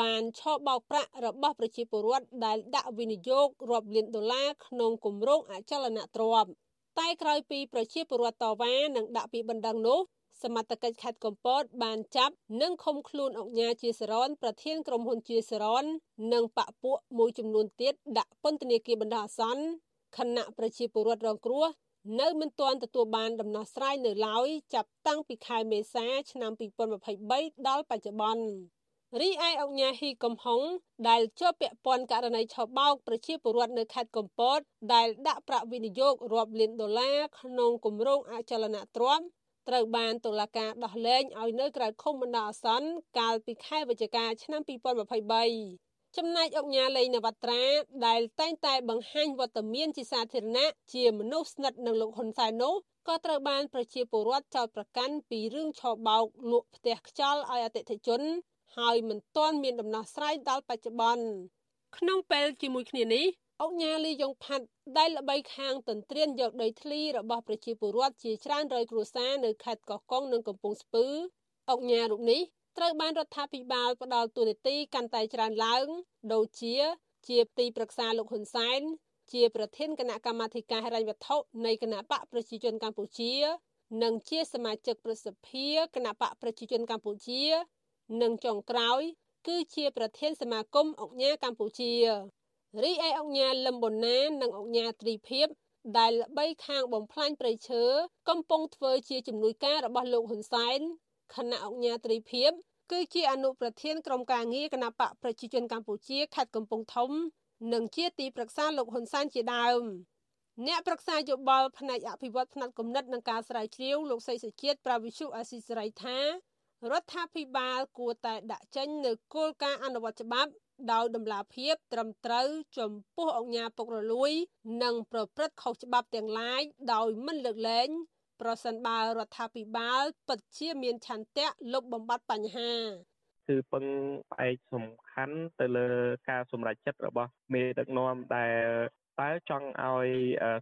បានឆបោកប្រាក់របស់ប្រជាពលរដ្ឋដែលដាក់វិនិយោគរាប់លានដុល្លារក្នុងគម្រោងអចលនទ្រព្យតែក្រោយពីប្រជាពលរដ្ឋតវ៉ានិងដាក់ពីបណ្ដឹងនោះសមត្ថកិច្ចខេត្តកំពតបានចាប់និងឃុំខ្លួនអង្គញាជាសរនប្រធានក្រុមហ៊ុនជាសរននិងបពពួកមួយចំនួនទៀតដាក់ពន្ធនាគារបណ្ដោះអាសន្ន ខណៈប្រជាពលរដ្ឋរងគ្រោះនៅមិនទាន់ទទួលបានដំណោះស្រាយនៅឡើយចាប់តាំងពីខែមេសាឆ្នាំ2023ដល់បច្ចុប្បន្នរីឯអង្គញាហ៊ីកំហុងដែលជាប់ពាក់ព័ន្ធករណីឆបោកប្រជាពលរដ្ឋនៅខេត្តកំពត ដែលដាក់ប្រាក់វិនិយោគរាប់លានដុល្លារក្នុងគម្រោងអចលនទ្រព្យត្រូវបានតុលាការដោះលែងឲ្យនៅក្រៅឃុំបណ្ដោះអាសន្នកាលពីខែវិច្ឆិកាឆ្នាំ2023 ចំណែកអង្គការលេងនវត្រាដែលតែងតែបង្ហាញវត្តមានជាសាធារណៈជាមនុស្សស្និទ្ធនឹងលោកហ៊ុនសែននោះក៏ត្រូវបានប្រជាពលរដ្ឋចោទប្រកាន់ពីរឿងឆបោកលក់ផ្ទះខ្យល់ឲ្យអតិថិជន ហើយមិនទាន់មានដំណោះស្រាយដល់បច្ចុប្បន្នក្នុងពេលជាមួយគ្នានេះអង្គញាលីយ៉ុងផាត់ដែលល្បីខាងទន្ទ្រានយកដីធ្លីរបស់ប្រជាពលរដ្ឋជាច្រើនរយគ្រួសារនៅខេត្តកោះកុងនិងកំពង់ស្ពឺអង្គញារូបនេះ ត្រូវបានរដ្ឋាភិបាលផ្ដល់ទូនាទីកាន់តែច្រើនឡើងដូចជា ជាទីប្រឹក្សាលោកហ៊ុនសែនជាប្រធានគណៈកម្មាធិការហិរញ្ញវត្ថុនៃគណៈបកប្រជាជនកម្ពុជា និងជាសមាជិកប្រសិទ្ធិគណៈបកប្រជាជនកម្ពុជា និងចុងក្រោយ គឺជាប្រធានសមាគមអង្គញាកម្ពុជារីឯអង្គញាលឹមបូណានិងអង្គញាទ្រីភិបដែលល្បីខាងបំផ្លាញព្រៃឈើកំពុងធ្វើជាជំនួយការរបស់លោកហ៊ុនសែន ខណៈអង្គញាទ្រីភិបគឺជាអនុប្រធានក្រុមការងារគណៈបកប្រជាជនកម្ពុជាខេត្តកំពង់ធំ និងជាទីប្រឹក្សាលោកហ៊ុនសែនជាដើមអ្នកប្រឹក្សាយោបល់ផ្នែកអភិវឌ្ឍផ្នែកគំនិតនិងការស្រាវជ្រាវលោកសីសុជាតិប្រាវិសុអាស៊ីសេរីថារដ្ឋាភិបាលគួរតែដាក់ចេញនូវគោលការណ៍អនុវត្តច្បាប់ដោយដំណាភាពត្រឹមត្រូវចំពោះអង្គការពុករលួយ និងប្រព្រឹត្តខុសច្បាប់ទាំងឡាយដោយមិនលើកលែង ប្រសិនបើរដ្ឋាភិបាលពិតជាមានឆន្ទៈលុបបំបាត់បញ្ហាគឺពឹងផ្អែកសំខាន់ទៅលើការសម្រេចចិត្តរបស់មេដឹកនាំដែលតើចង់ឲ្យ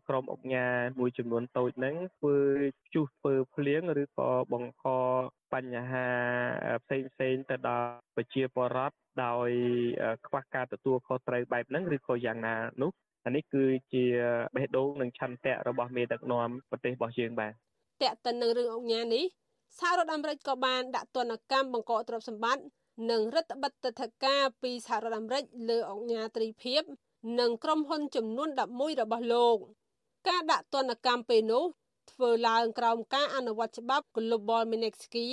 ក្រុមអង្គការមួយចំនួនតូចហ្នឹងធ្វើជួសធ្វើភ្លៀងឬក៏បង្កបញ្ហាផ្សេងផ្សេងទៅដល់ប្រជាពលរដ្ឋដោយខ្វះការទទួលខុសត្រូវបែបហ្នឹងឬក៏យ៉ាងណានោះ អានេះគឺជាបេះដូងនិងឆន្ទៈរបស់មេដឹកនាំប្រទេសរបស់យើងបាទតកតិននឹងរឿងអង្គការនេះសហរដ្ឋអាមេរិកក៏បានដាក់ទណ្ឌកម្មបង្កកទ្រព្យសម្បត្តិនិងរដ្ឋបិទទិដ្ឋាការពីសហរដ្ឋអាមេរិកលើអង្គការត្រីភិបនិងក្រុមហ៊ុនចំនួន11របស់លោក ការដាក់ទណ្ឌកម្មពេលនោះធ្វើឡើងក្រោមការអនុវត្តច្បាប់ Global Magnitsky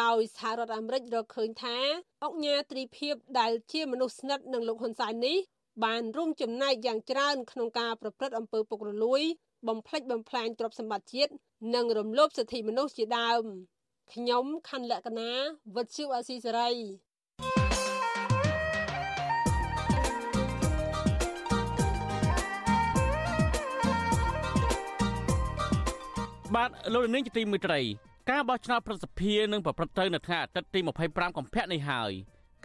ដោយសហរដ្ឋអាមេរិករកឃើញថាអង្គញាត្រីភិបដែលជាមនុស្សស្និទ្ធនឹងលោកហ៊ុនសែននេះ បានរួមចំណែកយ៉ាងច្រើនក្នុងការប្រព្រឹត្តអំពើពុករលួយ បំផ្លិចបំផ្លាញទ្រព្យសម្បត្តិជាតិនិងរំលោភសិទ្ធិមនុស្សជាដើមខ្ញុំខណ្ឌលក្ខណាវុទ្ធុអាស៊ីសេរីបាទលោកនាងជាទីមេត្រីការបោះឆ្នោតប្រសិទ្ធភាពនឹងប្រព្រឹត្តទៅនៅថ្ងៃអាទិត្យទី25កុម្ភៈនេះហើយ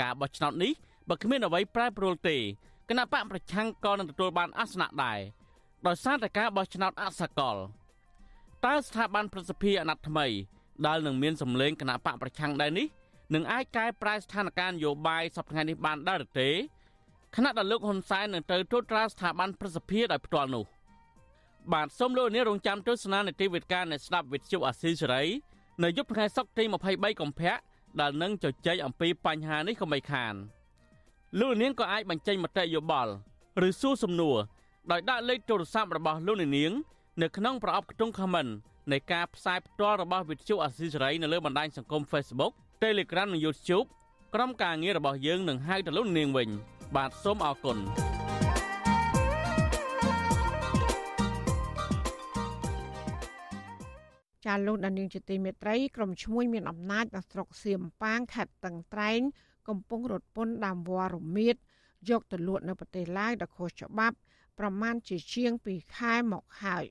ការបោះឆ្នោតនេះបើគ្មានអ្វីប្រែប្រួលទេ គណៈបកប្រឆាំងក៏នឹងទទួលបានអាសនៈដែរដោយសារតែការបោះឆ្នោតអសកលតើស្ថាប័នប្រសិទ្ធភាពអាណត្តិថ្មីដែលនឹងមានសម្លេងគណៈបកប្រឆាំងដែរនេះនឹងអាចកែប្រែស្ថានភាពនយោបាយសប្តាហ៍នេះបានដែរឬទេខណៈដែលលោកហ៊ុនសែននឹងទៅត្រួតត្រាស្ថាប័នប្រសិទ្ធភាពដោយផ្ទាល់នោះបាទសូមលោកនាងរងចាំទស្សនានីតិវិទ្យានៃស្ដាប់វិទ្យុអាស៊ីសេរីនៅយប់ថ្ងៃសុក្រទី23កុម្ភៈដែលនឹងជជែកអំពីបញ្ហានេះកុំបីខាន លោកនាងក៏អាចបញ្ចេញមតិយោបល់ឬសួរសំណួរដោយដាក់លេខទូរស័ព្ទរបស់លោកនាង នៅក្នុងប្រអប់ខ្ទង់ comment នៃការផ្សាយផ្ទាល់របស់វិទ្យុអាស៊ីសេរីនៅលើបណ្ដាញសង្គម Facebook Telegram និង YouTube ក្រុមការងាររបស់យើងនឹងហៅទៅលោកនាងវិញ បាទសូមអរគុណចាលោកដានីងជាទីមេត្រីក្រុមឈ្មួញមានអំណាចនៅស្រុកសៀមប៉ាងខេត្តតឹងត្រែង កំពុងរត់ពន្ធដើមវល្លិរមៀតយកទៅលក់នៅប្រទេសឡាវដោយខុសច្បាប់ប្រមាណជាជាង2ខែមកហើយ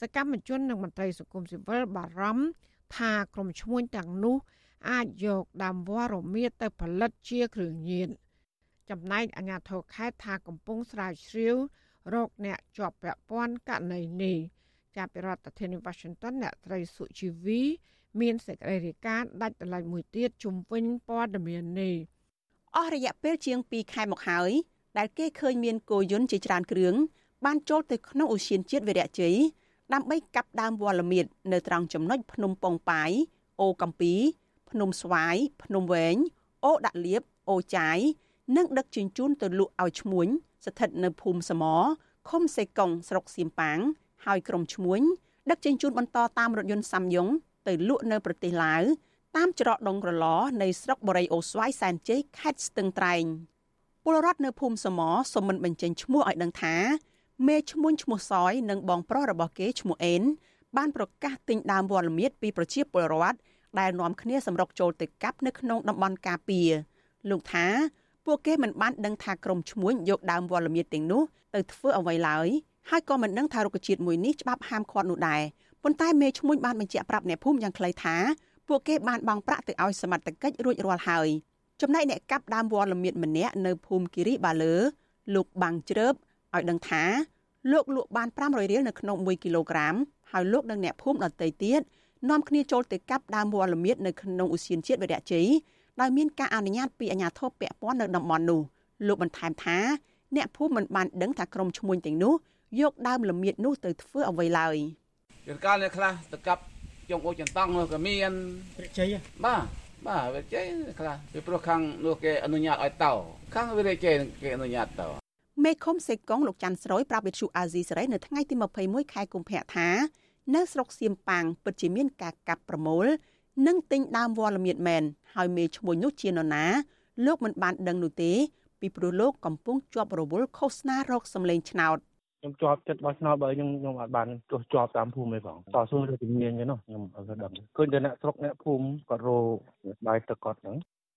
សកម្មជននិងមន្ត្រីសង្គមស៊ីវិលបារម្ភថាក្រុមឈ្មួញទាំងនោះអាចយកដើមវល្លិរមៀតទៅផលិតជាគ្រឿងញៀនចំណែកអាជ្ញាធរខេត្តថាកំពុងស្រាវជ្រាវរកអ្នកជាប់ពាក់ព័ន្ធករណីនេះចាប់ពីរដ្ឋធានី Washington អ្នកត្រីសុជីវី មានសេចក្តីរាយការណ៍ដាច់ដライមួយទៀតជុំវិញព័ត៌មាននេះអស់រយៈពេលជាង2ខែមកហើយដែលគេឃើញមានគោយន្តជាច្រើនគ្រឿងបានចូលទៅក្នុងឧស្សាហជាតិវីរៈជ័យដើម្បីកាប់ដើមវល្លិមៀតនៅត្រង់ចំណុចភ្នំប៉ុងប៉ាយអូកំពី ភ្នំស្វាយភ្នំវែងអូដាក់លៀបអូចាយនិងដឹកជញ្ជូនទៅលក់ឲ្យឈ្មួញស្ថិតនៅភូមិសមឃុំសេកុងស្រុកសៀមប៉ាងហើយក្រុមឈ្មួញដឹកជញ្ជូនបន្តតាមរថយន្តសាំយ៉ុង ទៅលក់នៅប្រទេសឡាវតាមច្រកដងក្រឡនៃស្រុកបរិយអូស្វាយសែនជ័យខេត្តស្ទឹងត្រែងពលរដ្ឋនៅភូមិសមសូមមិនបញ្ចេញឈ្មោះឲ្យដឹងថាមេឈ្មោះឈ្មោះសយនិងបងប្រុសរបស់គេឈ្មោះអេនបានប្រកាសទិញដើមវល្លិមៀតពីប្រជាពលរដ្ឋដែលនាំគ្នាសម្រុកចូលទៅកាប់នៅក្នុងតំបន់ការពារលោកថាពួកគេមិនបានដឹងថាក្រុមឈ្មួញយកដើមវល្លិមៀតទាំងនោះទៅធ្វើអ្វីឡើយហើយក៏មិនដឹងថារុក្ខជាតិមួយនេះច្បាប់ហាមឃាត់នោះដែរ ប៉ុន្តែមេឈ្មួញបានបញ្ជាក់ប្រាប់អ្នកភូមិយ៉ាងខ្លីថាពួកគេបានបង់ប្រាក់ទៅឲ្យសមត្ថកិច្ចរួចរាល់ហើយចំណែកអ្នកកាប់ដើមវល្លិមៀតម្នាក់នៅភូមិគិរីបាលើលោកបាំងជ្រើបឲ្យដឹងថាលោកលក់បាន500រៀលនៅក្នុង1គីឡូក្រាមហើយលោកនិងអ្នកភូមិដទៃទៀតនាំគ្នាចូលទៅកាប់ដើមវល្លិមៀតនៅក្នុងឧស្សាហជាតិវីរៈជ័យដោយមានការអនុញ្ញាតពីអាជ្ញាធរពាក់ព័ន្ធនៅតំបន់នោះលោកបន្ថែមថាអ្នកភូមិមិនបានដឹងថាក្រុមឈ្មួញទាំងនោះយកដើមល្មៀតនោះទៅធ្វើអ្វីឡើយ យន្តការអ្នកខ្លះទៅកាប់ជុំអូចន្តង់នោះក៏មានវិជ័យបាទបាទវិជ័យខ្លះពីព្រោះខាងនោះគេអនុញ្ញាតឲ្យតោខាងវិជ័យគេអនុញ្ញាតតោមេឃុំសេកុងលោកច័ន្ទស្រួយប្រាប់វិទ្យុអាស៊ីសេរីនៅថ្ងៃទី21ខែកុម្ភៈថានៅស្រុកសៀមប៉ាងពិតជាមានការកាប់ប្រមូល និងទិញដើមវល្លិមៀតមែនហើយមេឈ្មោះនោះជានរណា លោកមិនបានដឹងនោះទេ ពីព្រោះលោកកំពុងជាប់រវល់ឃោសនារោគសម្លេងឆ្នោត ខ្ញុំជាប់ចិត្តបោះឆ្នោតបើខ្ញុំខ្ញុំអាចបានទោះជាប់តាមភូមិឯងបងតស៊ូទៅជំនាញទេនោះខ្ញុំអត់ដឹងឃើញតែអ្នកស្រុកអ្នកភូមិគាត់រោបាយទឹកគាត់ហ្នឹង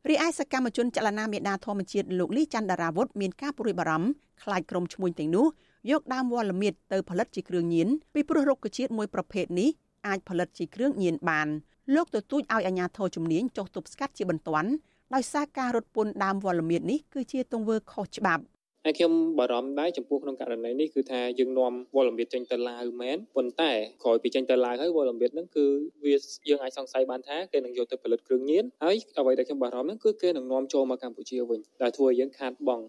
រីឯសកម្មជនចលនាមេដាធម្មជាតិលោកលីច័ន្ទដារាវុធមានការព្រួយបារម្ភខ្លាចក្រុមឈ្មួញទាំងនោះយកដើមវល្លិមៀតទៅផលិតជាគ្រឿងញៀនពីព្រោះរុក្ខជាតិមួយប្រភេទនេះអាចផលិតជាគ្រឿងញៀនបានលោកទទូចឲ្យអាជ្ញាធរជំនាញចុះទប់ស្កាត់ជាបន្ទាន់ដោយសារការរត់ពន្ធដើមវល្លិមៀតនេះគឺជាទង្វើខុសច្បាប់ ហើយខ្ញុំបារម្ភដែរចំពោះក្នុងករណីនេះគឺថាយើងនាំវល់លំបៀតចេញទៅឡាវមែនប៉ុន្តែក្រោយពីចេញទៅឡាវហើយវល់លំបៀតហ្នឹងគឺវាយើងអាចសង្ស័យបានថាគេនឹងយកទៅផលិតគ្រឿងញៀនហើយអ្វីដែលខ្ញុំបារម្ភហ្នឹងគឺគេនឹងនាំចូលមកកម្ពុជាវិញដែលធ្វើឲ្យយើងខាតបង់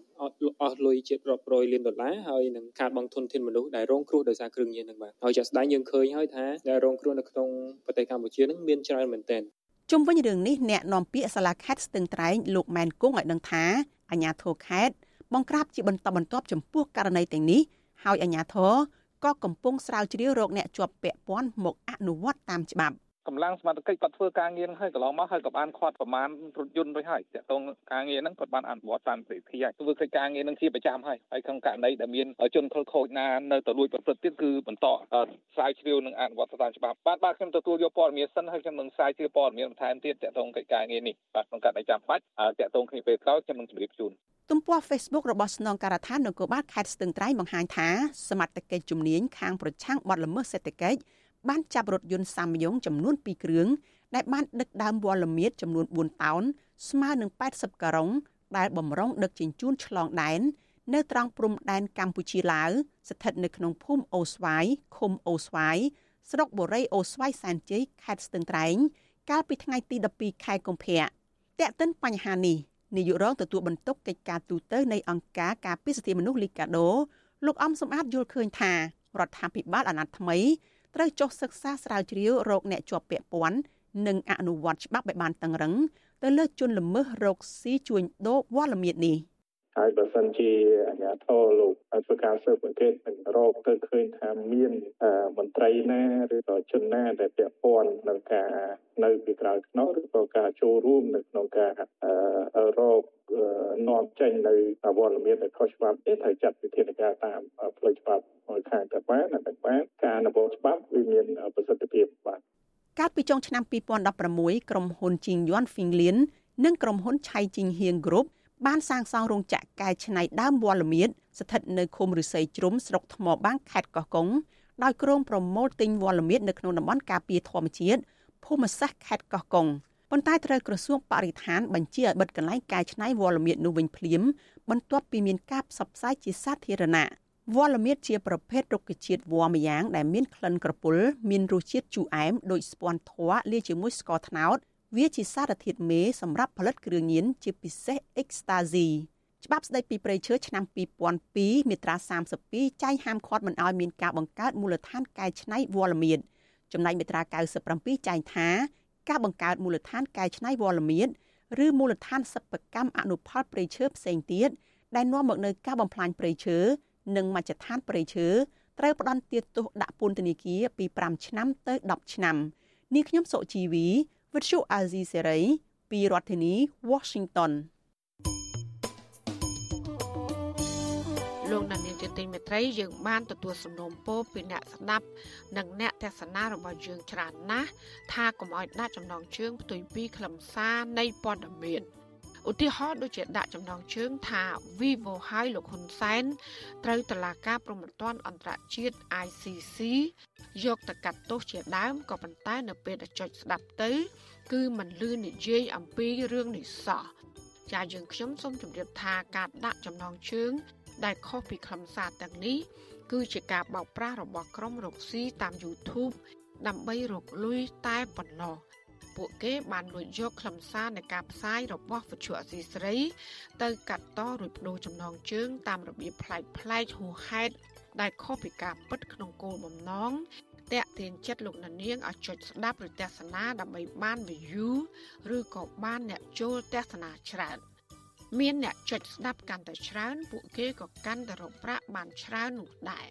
អស់លុយជិតរាប់រយលានដុល្លារហើយនឹងខាតបង់ធនធានមនុស្សដែលរងគ្រោះដោយសារគ្រឿងញៀនហ្នឹងបាទហើយជាក់ស្ដែងយើងឃើញហើយថាដែលរងគ្រោះនៅក្នុងប្រទេសកម្ពុជាហ្នឹងមានច្រើនមែនទែនជុំវិញរឿងនេះអ្នកនាំពាក្យសាលាខេត្តស្ទឹងត្រែងលោកម៉ែនគង់ឲ្យដឹងថាអាជ្ញាធរខេត្ត បង្ក្រាបជាបន្តបន្ទាប់ចំពោះករណីទាំងនេះហើយអាជ្ញាធរក៏កំពុងស្រាវជ្រាវរកអ្នកជាប់ពាក់ព័ន្ធមកអនុវត្តតាមច្បាប់ កម្លាំងសមត្ថកិច្ចគាត់ធ្វើការងារហើយកន្លងមកហើយក៏បានខាត់ប្រមាណរថយន្តរួចហើយតាក់ទងការងារហ្នឹងគាត់បានអនុវត្តតាមវិធីហើយធ្វើកិច្ចការងារហ្នឹងជាប្រចាំហើយហើយក្នុងករណីដែលមានជនខិលខូចណានៅទៅលួចប្រព្រឹត្តទៀតគឺបន្តស្រាវជ្រាវនិងអនុវត្តតាមច្បាប់បាទបាទខ្ញុំទទួលយកព័ត៌មានសិនហើយខ្ញុំនឹងស្រាវជ្រាវព័ត៌មានបន្ថែមទៀតតាក់ទងកិច្ចការងារនេះបាទក្នុងករណីចាំបាច់តាក់ទងគ្នាពេលក្រោយខ្ញុំនឹងជម្រាបជូនទំព័រ Facebook របស់ស្នងការដ្ឋាននគរបាលខេត្តស្ទឹងត្រែងបង្ហាញថាសមត្ថកិច្ចជំនាញខាងប្រឆាំងបទល្មើសសេដ្ឋកិច្ច បានចាប់រថយន្តសាមយ៉ុងចំនួន2គ្រឿងដែលបានដឹកដើមវល្លិមៀតចំនួន4តោនស្មើនឹង80ការុងដែលបំរុងដឹកជញ្ជូនឆ្លងដែននៅត្រង់ព្រំដែនកម្ពុជាឡាវស្ថិតនៅក្នុងភូមិអូស្វាយឃុំអូស្វាយស្រុកបូរីអូស្វាយសែនជ័យខេត្តស្ទឹងត្រែង កាលពីថ្ងៃទី12ខែកុម្ភៈតែកតិនបញ្ហានេះនាយករងទទួលបន្ទុកកិច្ចការទូតនៃអង្គការការពារសិទ្ធិមនុស្សលីកាដូលោកអំសំអាតយល់ឃើញថារដ្ឋាភិបាលអាណត្តិថ្មី ត្រូវចុះសិក្សាស្រាវជ្រាវរោគអ្នកជាប់ពាក់ព័ន្ធនិងអនុវត្តច្បាប់ឲ្យបានតឹងរឹងទៅលើជនល្មើសរោគស៊ីជួញដូរវត្តល្មៀតនេះ ហើយបើសិនជាអាជ្ញាធរលោកធ្វើការស៊ើបអង្កេតមិនរកទៅឃើញថាមានមន្ត្រីណាឬក៏ជនណាដែលពាក់ព័ន្ធនឹងការនៅពីក្រោយខ្នងឬក៏ការចូលរួមនៅក្នុងការរកនាំចេញនៅអវត្តមានដែលខុសច្បាប់ទេត្រូវចាត់វិធានការតាមផ្លូវច្បាប់ឲ្យខាងទៅបាននិងបានការអនុវត្តច្បាប់វាមានប្រសិទ្ធភាពបាទកាលពីចុងឆ្នាំ2016ក្រុមហ៊ុនជីងយွမ်ហ្វីងលៀននិងក្រុមហ៊ុនឆៃជីងហៀងគ្រុ បបានសាងសង់រោងចក្រកែច្នៃដើមវល្លិមៀតស្ថិតនៅឃុំឫស្សីជ្រុំស្រុកថ្មបាំងខេត្តកោះកុងដោយក្រុងប្រមូលទិញវល្លិមៀតនៅក្នុងតំបន់ការពារធម្មជាតិភូមិសាស្ត្រខេត្តកោះកុងប៉ុន្តែត្រូវក្រសួងបរិស្ថានបញ្ជាឲ្យបិទកន្លែងកែច្នៃវល្លិមៀតនោះវិញភ្លាមបន្ទាប់ពីមានការផ្សព្វផ្សាយជាសាធារណៈវល្លិមៀតជាប្រភេទរុក្ខជាតិវល្លិម្យ៉ាងដែលមានក្លិនក្រពុលមានរសជាតិជូរអែមដូចស្ពាន់ធ័រលាយជាមួយស្ករត្នោត វាជាសារធាតុមេសម្រាប់ផលិតគ្រឿងញៀនជាពិសេស Ecstasy ច្បាប់ស្តីពីព្រៃឈើឆ្នាំ2002មាត្រា32ចែងហាមឃាត់មិនឲ្យមានការបង្កើតមូលដ្ឋានកែច្នៃវល្លិមៀតចំណែកមាត្រា97ចែងថាការបង្កើតមូលដ្ឋានកែច្នៃវល្លិមៀតឬមូលដ្ឋានសិប្បកម្មអនុផលព្រៃឈើផ្សេងទៀតដែលនាំមកនូវការបំផ្លាញព្រៃឈើនិងមជ្ឈដ្ឋានព្រៃឈើត្រូវផ្ដន្ទាទោសដាក់ពន្ធនាគារពី5ឆ្នាំទៅ10ឆ្នាំនេះខ្ញុំសុជីវី វិទ្យុអាស៊ីសេរីពីរដ្ឋធានី Washington លោកនាងជាទីមេត្រីយើងបានទទួលសំណូមពរពីអ្នកស្ដាប់និងអ្នកទស្សនារបស់យើងច្រើនណាស់ថាកុំឲ្យដាក់ចំណងជើងផ្ទុយពីខ្លឹមសារនៃព័ត៌មាន ឧទាហរណ៍ដូចជាដាក់ចំណងជើងថា Vivo ហើយលោកហ៊ុនសែនត្រូវតឡាការប្រំពន្ធអន្តរជាតិ ICC យកទៅកាត់ទោសជាដើមក៏ប៉ុន្តែនៅពេលដែលចុចស្ដាប់ទៅ គឺមិនលឺនិយាយអំពីរឿងនេះសោះចាយើងខ្ញុំសូមជម្រាបថាការដាក់ចំណងជើង ដែលខុសពីខ្លឹមសារទាំងនេះគឺជាការបោកប្រាស់របស់ក្រុមរកស៊ីតាម YouTube ដើម្បីរកលុយតែប៉ុណ្ណោះ ពួកគេបានលួចយកខ្លឹមសារនៃការផ្សាយរបស់វិទ្យុអសីស្រី ទៅកាត់តរួចបដូរចំណងជើង តាមរបៀបប្លែកប្លែកហួហេតុដែលខុសពីការពិតក្នុងគោលបំណងតាក់ទាញចិត្តលោកនាងឲ្យចុចស្ដាប់ឬទស្សនាដើម្បីបាន view ឬក៏បានអ្នកចូលទស្សនាច្រើនមានអ្នកចុចស្ដាប់កាន់តែច្រើន ពួកគេក៏កាន់តែរកប្រាក់បានច្រើននោះដែរ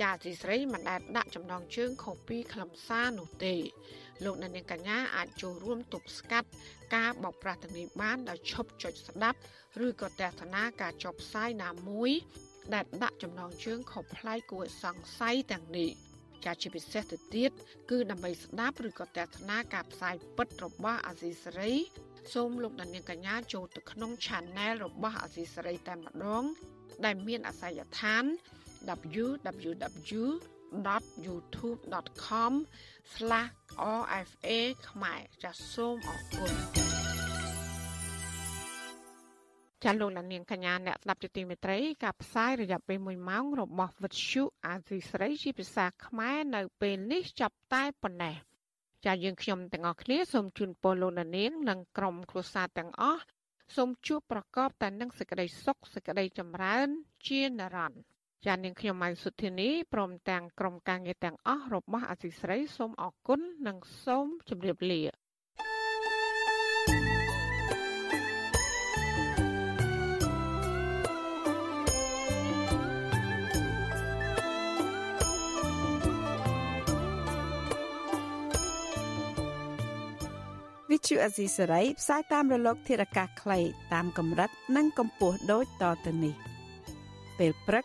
ចាទីស្រីមិនដែលដាក់ចំណងជើងខុសពីខ្លឹមសារនោះទេលោកអ្នកនាងកញ្ញាអាចចូលរួមទប់ស្កាត់ការបោកប្រាស់ទាំងនេះបានដោយឈប់ចុចស្ដាប់ឬក៏ទស្សនាការចុះផ្សាយណាមួយដែលដាក់ចំណងជើងខុសប្លែកគួរសង្ស័យទាំងនេះចាជាពិសេសទៅទៀតគឺដើម្បីស្ដាប់ឬក៏ទស្សនាការផ្សាយពិតរបស់អាស៊ីសេរីសូមលោកអ្នកនាងកញ្ញាចូលទៅក្នុង Channel របស់អាស៊ីសេរីតែម្ដង ដែលមានអាសយដ្ឋាន www.youtube.com/rfa ខ្មែរចាសសូមអរគុណចាលោកលានាងកញ្ញាអ្នកស្ដាប់ជាទីមេត្រីការផ្សាយរយៈពេល1ម៉ោងរបស់វិទ្យុអាស៊ីស្រីជាភាសាខ្មែរនៅពេលនេះចាប់តែប៉ុណ្ណេះចាយើងខ្ញុំទាំងអស់គ្នាសូមជូនពរលោកនាងនិងក្រុមគ្រួសារទាំងអស់សូមជួបប្រកបតែនឹងសេចក្តីសុខសេចក្តីចម្រើន ជានិរន្តរ៍ ចានាងខ្ញុំម៉ៅសុធានីព្រមទាំងក្រុមការងារទាំងអស់របស់អសីស្រីសូមអរគុណនិងសូមជម្រាបលាវិទ្យុអេស៊ីសរ៉ៃផ្សាយតាមរលកធារកាសខ្លីតាមកម្រិតនិងកម្ពស់ដូចតទៅនេះ ពេលព្រឹក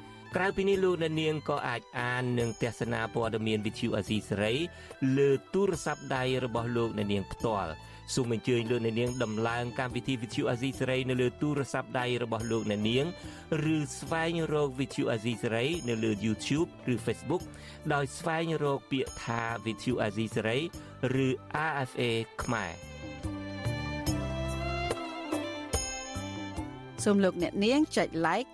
ក្រៅពីនេះលោកអ្នកនាងក៏អាចអាននិងទស្សនាព័ត៌មានវិទ្យុអាស៊ីសេរីលើទូរស័ព្ទដៃរបស់លោកអ្នកនាងផ្ទាល់សូមអញ្ជើញលោកអ្នកនាងដំឡើងកម្មវិធីវិទ្យុអាស៊ីសេរីនៅលើទូរស័ព្ទដៃរបស់លោកអ្នកនាងឬស្វែងរកវិទ្យុអាស៊ីសេរីនៅលើ YouTube ឬ Facebook ដោយស្វែងរកពាក្យថាវិទ្យុអាស៊ីសេរីឬ RFA ខ្មែរសូមលោកអ្នកនាងចុច like